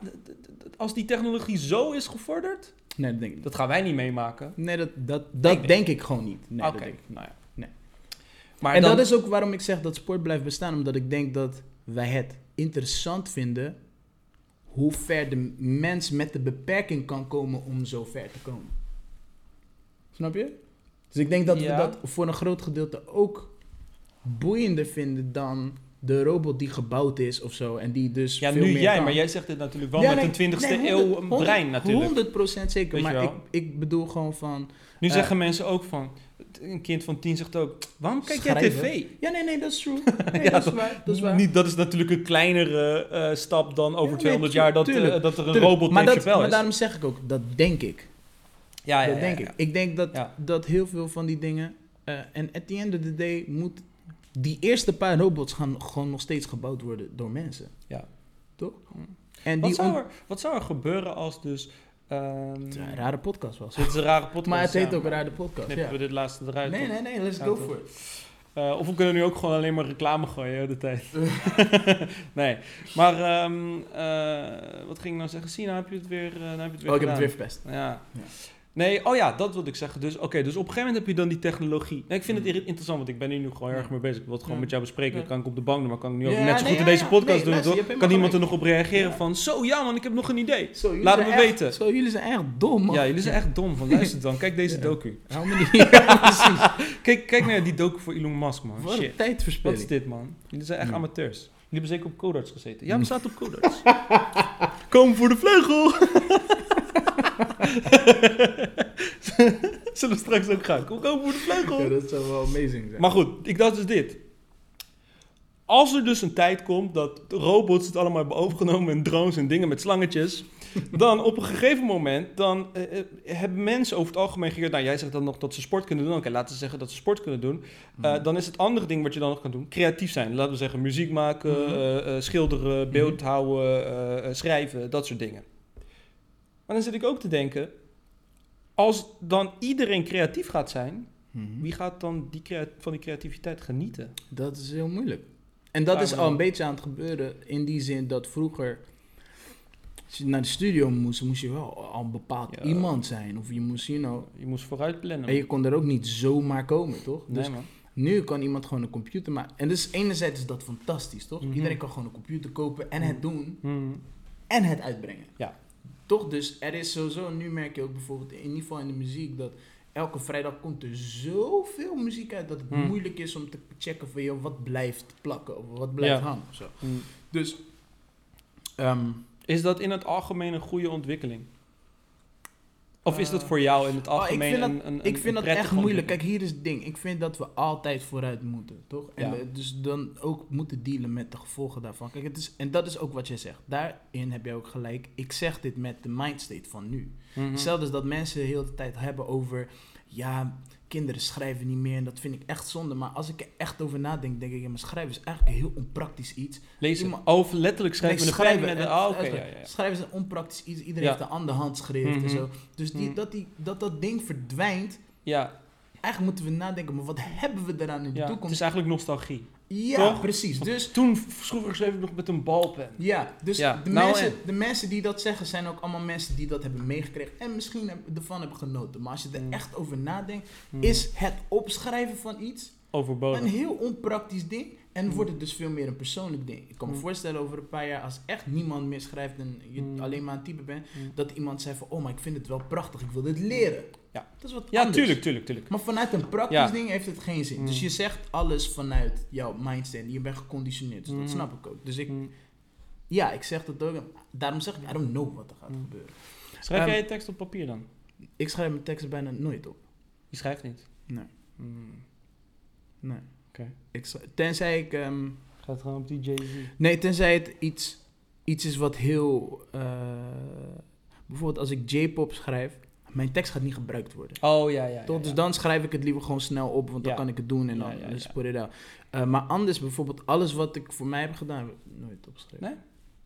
als die technologie zo is gevorderd, Nee, dat denk ik niet. dat gaan wij niet meemaken. Nee, dat, dat, dat denk ik gewoon niet. Nee, dat denk ik nou ja. Nee. Maar en dan, dat is ook waarom ik zeg dat sport blijft bestaan. Omdat ik denk dat wij het interessant vinden hoe ver de mens met de beperking kan komen om zo ver te komen. Snap je? Dus ik denk dat Ja. we dat voor een groot gedeelte ook boeiender vinden dan de robot die gebouwd is of zo. En die dus Ja, veel nu meer jij, kan. maar jij zegt dit natuurlijk wel Ja, met nee, een 20ste nee, eeuw 100, een brein natuurlijk. 100% zeker, maar ik, ik bedoel gewoon van... Nu Eh, zeggen mensen ook van, een kind van 10 zegt ook, waarom kijk jij tv? Ja, nee, nee, dat is true. Nee, Ja, dat is waar. Dat is waar. Niet, dat is natuurlijk een kleinere eh, stap dan over nee, 200 tu- jaar dat, tuurlijk, eh, dat er een Tuurlijk, robot maar, dat, Chappelle maar is. daarom zeg ik ook, dat denk ik. ja, ja, dat denk ik. Ik denk dat, dat heel veel van die dingen... en at the end of the day moet... Die eerste paar robots gaan gewoon nog steeds gebouwd worden door mensen. Ja. Toch? En Wat die zou, er, wat zou er gebeuren als dus... Het is een rare podcast was. dit is een rare podcast. Maar het heet ja, ook een rare podcast. Knippen Ja. we dit laatste eruit? Nee, nee, nee, let's go for it. Eh, of we kunnen nu ook gewoon alleen maar reclame gooien de tijd. nee, maar ehm, eh, wat ging ik nou zeggen? Nou heb je het weer, nou heb je het weer Oh, ik heb het weer verpest. Ja. Ja. Nee, oh ja, dat wilde ik zeggen. Dus oké, dus op een gegeven moment heb je dan die technologie. Nee, ik vind het interessant, want ik ben hier nu gewoon heel erg mee bezig. Ik wil het gewoon met jou bespreken. Dat kan ik op de bank doen, maar kan ik nu ook Ja, net zo nee, goed in ja, deze podcast Nee, doen, luister, Kan iemand er nog op reageren van, zo ja man, ik heb nog een idee. Zo, Laat zijn me echt- weten. Zo, jullie zijn echt dom, man. Ja, jullie zijn echt dom van, luister dan, kijk deze docu. Hou me niet. Kijk, kijk naar die docu voor Elon Musk, man. Wat een Shit. Wat tijdverspilling. is dit, man? Jullie zijn echt amateurs. Jullie hebben zeker op Codarts gezeten. Ja, we zaten op Codarts. Kom voor de vleugel! Zullen we straks ook gaan? Kom, voor de vleugel! Ja, dat zou wel amazing zijn. Maar goed, ik dacht dus dit. Als er dus een tijd komt dat robots het allemaal hebben overgenomen en drones en dingen met slangetjes, dan op een gegeven moment dan eh, eh, hebben mensen over het algemeen geleerd. Nou, jij zegt dan nog dat ze sport kunnen doen. Oké, laten we zeggen dat ze sport kunnen doen. Eh, dan is het andere ding wat je dan nog kan doen creatief zijn. Laten we zeggen muziek maken, eh, schilderen, beeld Mhm. houden, schrijven, dat soort dingen. Maar dan zit ik ook te denken, als dan iedereen creatief gaat zijn, Mhm. wie gaat dan die van die creativiteit genieten? Dat is heel moeilijk. En dat is al een beetje aan het gebeuren in die zin dat vroeger... Als je naar de studio moest, moest je wel al een bepaald Ja. iemand zijn. Of je moest, you know... Je moest vooruit plannen. En je kon er ook niet zomaar komen, toch? nee, Dus man. nu kan iemand gewoon een computer maken. En dus enerzijds is dat fantastisch, toch? Mhm. Iedereen kan gewoon een computer kopen en het doen Hmm. en het uitbrengen. Ja. Toch? Dus er is sowieso, nu merk je ook bijvoorbeeld in ieder geval in de muziek, dat elke vrijdag komt er zoveel muziek uit dat het Hmm. moeilijk is om te checken van joh, wat blijft plakken of wat blijft Ja. hangen. Of zo. Hmm. Dus, ehm, Is dat in het algemeen een goede ontwikkeling? Of is dat voor jou in het oh, ik algemeen vind dat- een, een, ik een vind dat echt moeilijk. Kijk, hier is het ding. Ik vind dat we altijd vooruit moeten, toch? En Ja. dus dan ook moeten dealen met de gevolgen daarvan. Kijk, het is, en dat is ook wat jij zegt. Daarin heb je ook gelijk. Ik zeg dit met de mindstate van nu. Mhm. Hetzelfde is dat mensen de hele tijd hebben over... Ja, kinderen schrijven niet meer en dat vind ik echt zonde. Maar als ik er echt over nadenk, denk ik... Ja, maar schrijven is eigenlijk een heel onpraktisch iets. Lezen. iemand- letterlijk schrijven Nee, met een schrijven, Oh, ja, ja, ja. Schrijven is een onpraktisch iets. Iedereen heeft een ander handschrift Mhm. en zo. Dus die, Mhm. dat, die, dat dat ding verdwijnt... Ja, Eigenlijk moeten we nadenken, maar wat hebben we eraan in de ja. het toekomst? is eigenlijk nostalgie. Ja, Toch? precies. Dus, Toen schreef ik nog met een balpen. ja, dus Ja, de, nou mensen, en? de mensen die dat zeggen zijn ook allemaal mensen die dat hebben meegekregen en misschien ervan hebben genoten. Maar als je er Mm. echt over nadenkt, Hmm. is het opschrijven van iets overbodig. een heel onpraktisch ding en Mm. wordt het dus veel meer een persoonlijk ding. Ik kan me Mm. voorstellen over een paar jaar, als echt niemand meer schrijft en je Mm. alleen maar een type bent, Mm. dat iemand zegt van, oh, maar ik vind het wel prachtig, ik wil dit leren. Ja. Dat is wat Ja, anders. tuurlijk, tuurlijk, tuurlijk. Maar vanuit een praktisch Ja. ding heeft het geen zin. Mm. Dus je zegt alles vanuit jouw mindset. Je bent geconditioneerd. Dus Mm. dat snap ik ook. Dus ik, Hmm. ja, ik zeg dat ook. Daarom zeg ik, I don't know wat er gaat Mm. gebeuren. Schrijf Ehm, jij je tekst op papier dan? Ik schrijf mijn teksten bijna nooit op. Je schrijft niet. Nee. Nee. Oké. Tenzij ik... ehm, Gaat gewoon op die Jay-Z. nee, tenzij het iets, iets is wat heel... eh, bijvoorbeeld als ik J-pop schrijf, mijn tekst gaat niet gebruikt worden. Oh ja, ja. Toch? ja, Dus dan schrijf ik het liever gewoon snel op, want dan Ja. kan ik het doen en dan ja, put it out. Eh, maar anders, bijvoorbeeld alles wat ik voor mij heb gedaan, heb ik nooit opgeschreven.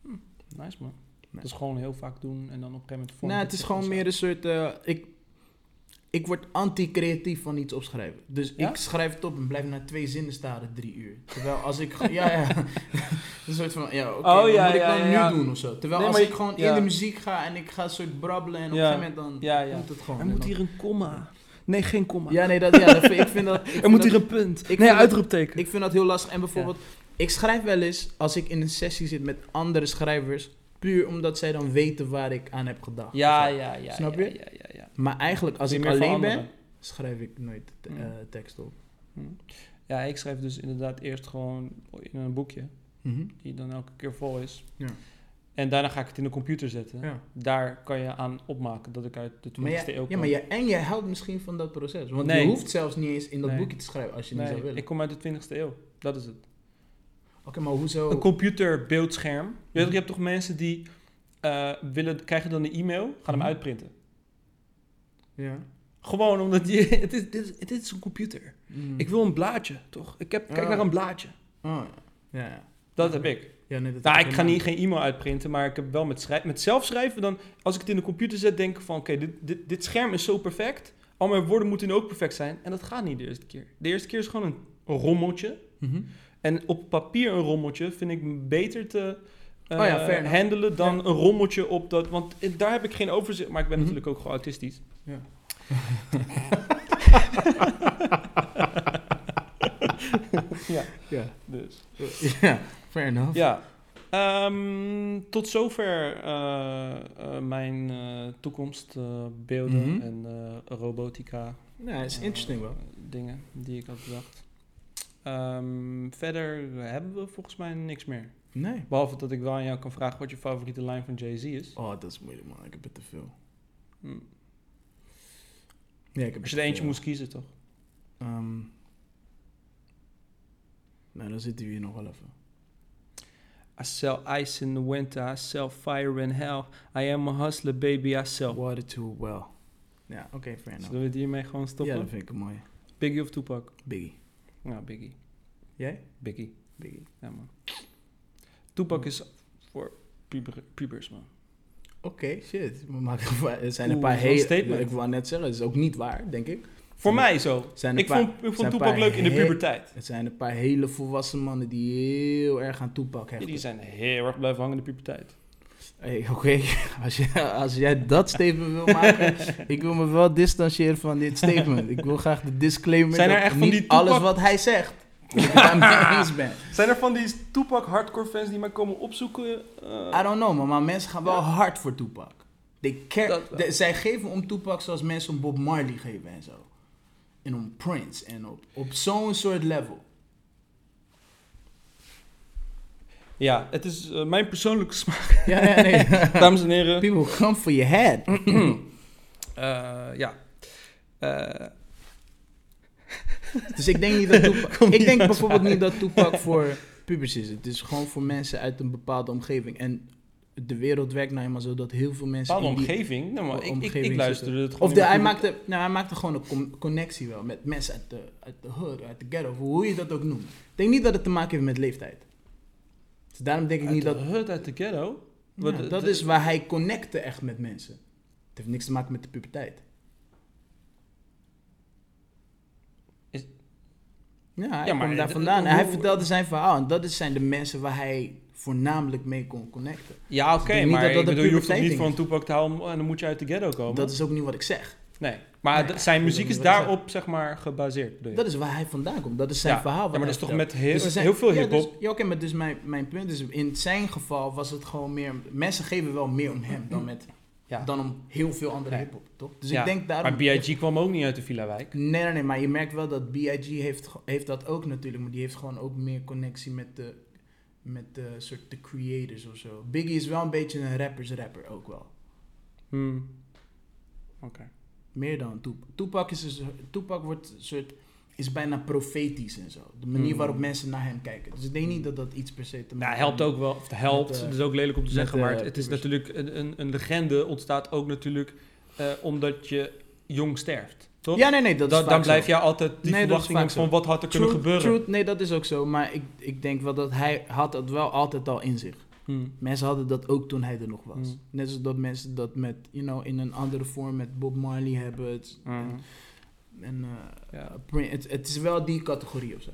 Nee? Nice man. Nee. Dat is gewoon heel vaak doen en dan op een gegeven moment... Nou, het is gewoon meer een soort. eh, ik, ik word anti-creatief van iets opschrijven. Dus Ja? ik schrijf het op en blijf na twee zinnen staren drie uur. Terwijl als ik. ja, ja. een soort van. Ja, oké. Oh, wat ja, moet ik dan ja. nu doen of zo? Terwijl Nee, als ik gewoon in de muziek ga en ik ga een soort brabbelen en op een gegeven moment dan komt het gewoon. Er moet dan- hier een komma. Nee, geen komma. Ja, nee, dat, ja, dat ik vind dat. ik er moet dat- hier een punt. ik nee, uitroepteken. Ik vind dat heel lastig. En bijvoorbeeld, ik schrijf wel eens als ik in een sessie zit met andere schrijvers. Puur omdat zij dan weten waar ik aan heb gedacht. ja, ja, ja. Snap ja, je? Ja, ja, ja. Maar eigenlijk als ik je alleen ben, schrijf ik nooit te- Mm. eh, tekst op. Hm. Ja, ik schrijf dus inderdaad eerst gewoon in een boekje, Mhm. die dan elke keer vol is. Ja. En daarna ga ik het in de computer zetten. Ja. Daar kan je aan opmaken dat ik uit de 20e Maar eeuw jij, kom. ja, maar jij, en jij houdt misschien van dat proces. Want Nee. je hoeft zelfs niet eens in dat Nee. boekje te schrijven als je niet zou willen. ik kom uit de 20e eeuw. Dat is het. Oké, maar hoezo? Een computerbeeldscherm. Je, weet, Mhm. toch, je hebt toch mensen die eh, willen, krijgen dan een e-mail, gaan hem Mhm. uitprinten. Ja. Gewoon omdat je, het is, dit, is, dit is een computer. Mm. Ik wil een blaadje, toch? Ik heb, kijk Ah. naar een blaadje. Oh, ja. ja. Dat heb ik. Ja, nee, dat Nou, ik ga niet, geen e-mail uitprinten, maar ik heb wel met, schrij- met zelf schrijven. Dan, als ik het in de computer zet, denk ik van... Oké, dit, dit, dit scherm is zo perfect. Al mijn woorden moeten nu ook perfect zijn. En dat gaat niet de eerste keer. De eerste keer is gewoon een, rommeltje. Mhm. En op papier een rommeltje vind ik beter te eh, Oh ja, enough. handelen dan Ja. een rommeltje op dat... Want ik- daar heb ik geen overzicht. Maar ik ben Mhm. natuurlijk ook gewoon autistisch. Ja. ja, Ja. dus... ja, fair enough. Ja. Ehm, tot zover eh, eh, mijn eh, toekomstbeelden Mhm. en eh, robotica. Nee, is interesting wel. eh, dingen die ik had bedacht. Ehm, verder hebben we volgens mij niks meer. Nee. Behalve dat ik wel aan jou kan vragen wat je favoriete lijn van Jay-Z is. Oh, dat is moeilijk man. Ik heb er te veel. Nee, ik heb Als je er eentje moest kiezen, toch? Ehm, nou, dan zitten we hier nog wel even. I sell ice in the winter, I sell fire in hell. I am a hustler, baby, I sell. Water too well. Ja, oké, fair enough. Zullen we het hiermee gewoon stoppen? Ja, dat vind ik een mooie. Biggie of Tupac? Biggie. Ja, Biggie. Jij? Biggie. Biggie. Ja, man. Tupac is voor puber, pubers, man. Oké, shit. We maken, er zijn een paar hele... Ik wou net zeggen, dat is ook niet waar, denk ik. Voor mij zo. Ik paar- vond, ik vond paar leuk in de puberteit. Het zijn een paar hele volwassen mannen die heel erg aan Ja, hechten. die zijn heel erg blijven hangen in de puberteit. Hey, Oké, als, je, als jij dat statement wil maken, ik wil me wel distancieren van dit statement. Ik wil graag de disclaimer Zijn er dat echt van niet die Tupac- alles wat hij zegt, dat ben. Zijn er van die Tupac hardcore fans die mij komen opzoeken? Eh, I don't know, man, maar mensen gaan wel Ja. hard voor Tupac. They de- zij geven om Tupac zoals mensen om Bob Marley geven en zo. En om Prince en op, op zo'n soort level. Ja, het is eh, mijn persoonlijke smaak. Ja, ja, nee. Dames en heren. People come for your head. Eh, ja. Eh, Dus ik denk niet dat Tupac... Ik denk bijvoorbeeld niet dat Tupac voor pubers is. Het is gewoon voor mensen uit een bepaalde omgeving. En de wereld werkt nou eenmaal zo dat heel veel mensen... bepaalde in die omgeving. Nou, maar ik, ik, luisterde het Of gewoon de, in hij, maakte, nou, hij maakte gewoon een con- connectie wel met mensen uit de, uit de hood, uit de ghetto, hoe je dat ook noemt. Ik denk niet dat het te maken heeft met leeftijd. Dus daarom denk ik Uit niet de dat... hut uit de ghetto. Ja, Wat de- dat de- is waar hij connecte echt met mensen. Het heeft niks te maken met de puberteit. Is- Ja, hij Ja, komt daar vandaan. En hij vertelde zijn verhaal. En dat is- zijn de mensen waar hij voornamelijk mee kon connecten. Ja, oké, denk niet maar dat dat ik bedoel, je hoeft toch niet een Tupac te houden en dan moet je uit de ghetto komen. Dat is ook niet wat ik zeg. Nee, maar Nee, zijn muziek is daarop, zeg maar, gebaseerd. Dat is waar hij vandaan komt. Dat is zijn Ja, verhaal. Ja, maar dat is toch met heel, Dus zijn- heel veel ja, hip-hop. Dus, ja, oké, maar dus mijn, mijn punt is, in zijn geval was het gewoon meer... Mensen geven wel meer om hem dan, met, ja. dan om heel veel andere Ja. hip-hop, toch? Dus ik denk daarom... Maar B.I.G. kwam ook niet uit de Villa-wijk. Nee, nee, nee, maar je merkt wel dat B.I.G. Heeft, heeft dat ook natuurlijk, maar die heeft gewoon ook meer connectie met de, met de soort de creators of zo. Biggie is wel een beetje een rappers rapper ook wel. Hmm. Oké. Meer dan Tupac. Tupac, is Tupac wordt een soort, is bijna profetisch en zo. De manier Hmm. waarop mensen naar hem kijken. Dus ik denk niet dat dat iets per se te Nou, maken helpt ook wel. Of het helpt, Met, eh, dat is ook lelijk om te zeggen. Maar het, het is natuurlijk... Een, een, een legende ontstaat ook natuurlijk eh, omdat je jong sterft. Toch? Ja, nee, nee, dat dan, blijf je altijd die Nee, dat zo. van wat had er kunnen gebeuren. truth, nee, dat is ook zo. Maar ik, ik denk wel dat hij had het wel altijd al in zich. Hmm. Mensen hadden dat ook toen hij er nog was. Mm. Net zoals dat mensen dat met, you know, in een andere vorm met Bob Marley hebben. Het, Hmm. en, eh, Ja. Het, het is wel die categorie of zo.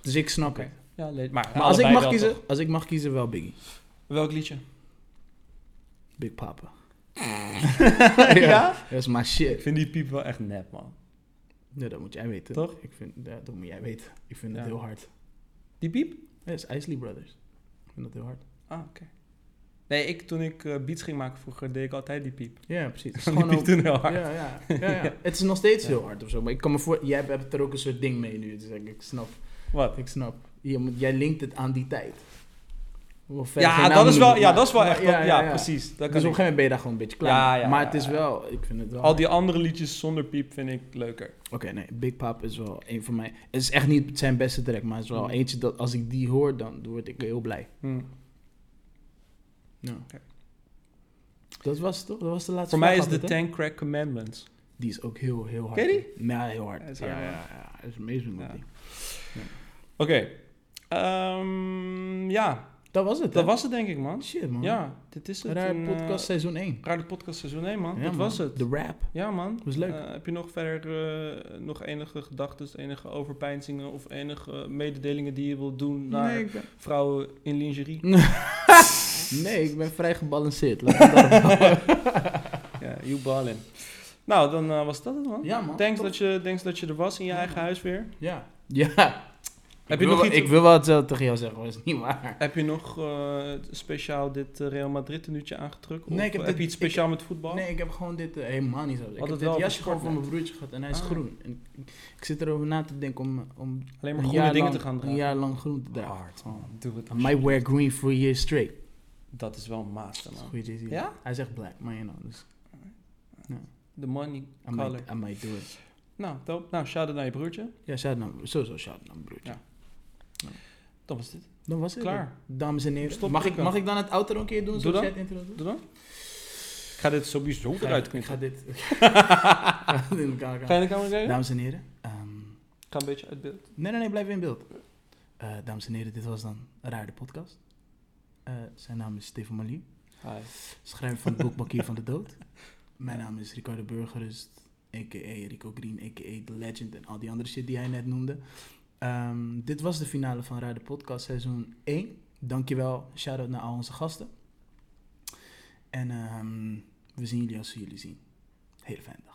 Dus ik snap het. Ja, maar, Maar als ik, mag kiezen, toch? als ik mag kiezen, wel Biggie. Welk liedje? Big Papa. ja? Dat is Ik shit. vind die piep wel echt nep, man. Ja, dat moet jij weten. Toch? Ik vind, ja, dat moet jij weten. Ik vind het heel hard. Die piep? Ja, dat is Isley Brothers. Ik vind dat heel hard. Ah, oké. Nee, ik, toen ik eh, beats ging maken vroeger, deed ik altijd die piep. Ja, precies. Het is Die gewoon piep ook- toen heel hard. Ja, ja, ja, ja. Het is nog steeds heel hard of zo. Maar ik kan me voor... Jij hebt er ook een soort ding mee nu. Dus ik, ik snap. Wat? Ik snap. Jij linkt het aan die tijd. Ja, dat is wel, ja, dat is wel echt, ja, ja, precies. Dat Dus op een gegeven moment ben je daar gewoon een beetje klaar Ja, mee. ja, Maar het is wel... Ik vind het wel... Al die andere liedjes zonder piep vind ik leuker. Oké, nee. Big Pop is wel een van mijn... Het is echt niet zijn beste track, maar het is wel Mm. eentje dat als ik die hoor, dan word ik heel blij. Ja. Oké. Dat was het toch? Dat was de laatste Voor mij is de? Ten Crack Commandments. Die is ook heel, heel hard. Ken je Ja, heel hard. Ja, is Ja, hard, ja. Dat is amazing. Ja. Oké. Ehm, ja, Dat was het, dat hè? was het denk ik, man. Shit, man. Ja, dit is het. Raar een, podcast eh, seizoen 1. Raar podcast seizoen 1, man. Ja, dat man. was het. De rap. Ja, man. Was leuk. Eh, heb je nog verder eh, nog enige gedachten, enige overpeinzingen of enige mededelingen die je wilt doen naar Nee, ik ben... vrouwen in lingerie? nee, ik ben vrij gebalanceerd. Ja, you ballin. Nou, dan eh, was dat het, man. ja, man. Thanks dat, je, thanks dat je er was in je Ja, eigen man. huis weer. Ja. Ja. Heb ik je wil, nog wel- iets- Ik wil wel hetzelfde tegen jou zeggen, maar dat is niet waar. Heb je nog eh, speciaal dit eh, Real Madrid tenuutje aangetrokken? Nee, ik heb heb dit- je iets speciaal met voetbal? Nee, ik heb gewoon dit eh, helemaal niet zo. Ik Had heb dit wel jasje voor gewoon van mijn broertje gehad en hij is Ah. groen. En ik, ik zit erover na te denken om, om Alleen maar een groene jaar dingen lang- te gaan Een dragen. jaar lang groen te dragen. Hard, man. Doe het. I might wear green for a year straight. Dat is wel een master, man. Jay-Z. Ja? Hij zegt black, maar you know. Dus The money I color. might, I might do it. Nou, dope. Nou, shout-out naar je broertje. Ja, shout out, sowieso shout out naar mijn broertje. Ja. Dat was dit. Dan was het. Klaar. Dames en heren. Stop mag, ik, mag ik dan het outro een keer doen? Doe dan. intro? Doe dan. Ik ga dit sowieso Ik ga- eruit Ik knippen. ga dit... Ga dit in elkaar Ga gaan. je de camera kijken? Dames en heren. ehm, Ga een beetje uit beeld. nee, nee, nee, blijf in beeld. Eh, dames en heren, dit was dan Raar de podcast. Eh, zijn naam is Stefan Malieu. Hi. Schrijver van het boek Bankier van de Dood. Mijn naam is Ricardo Burgerust, a.k.a. Rico Green, a.k.a. The Legend en al die andere shit die hij net noemde. Ehm, dit was de finale van Raar de Podcast seizoen 1. Dankjewel, shout-out naar al onze gasten. En ehm, we zien jullie als we jullie zien. Hele fijne dag.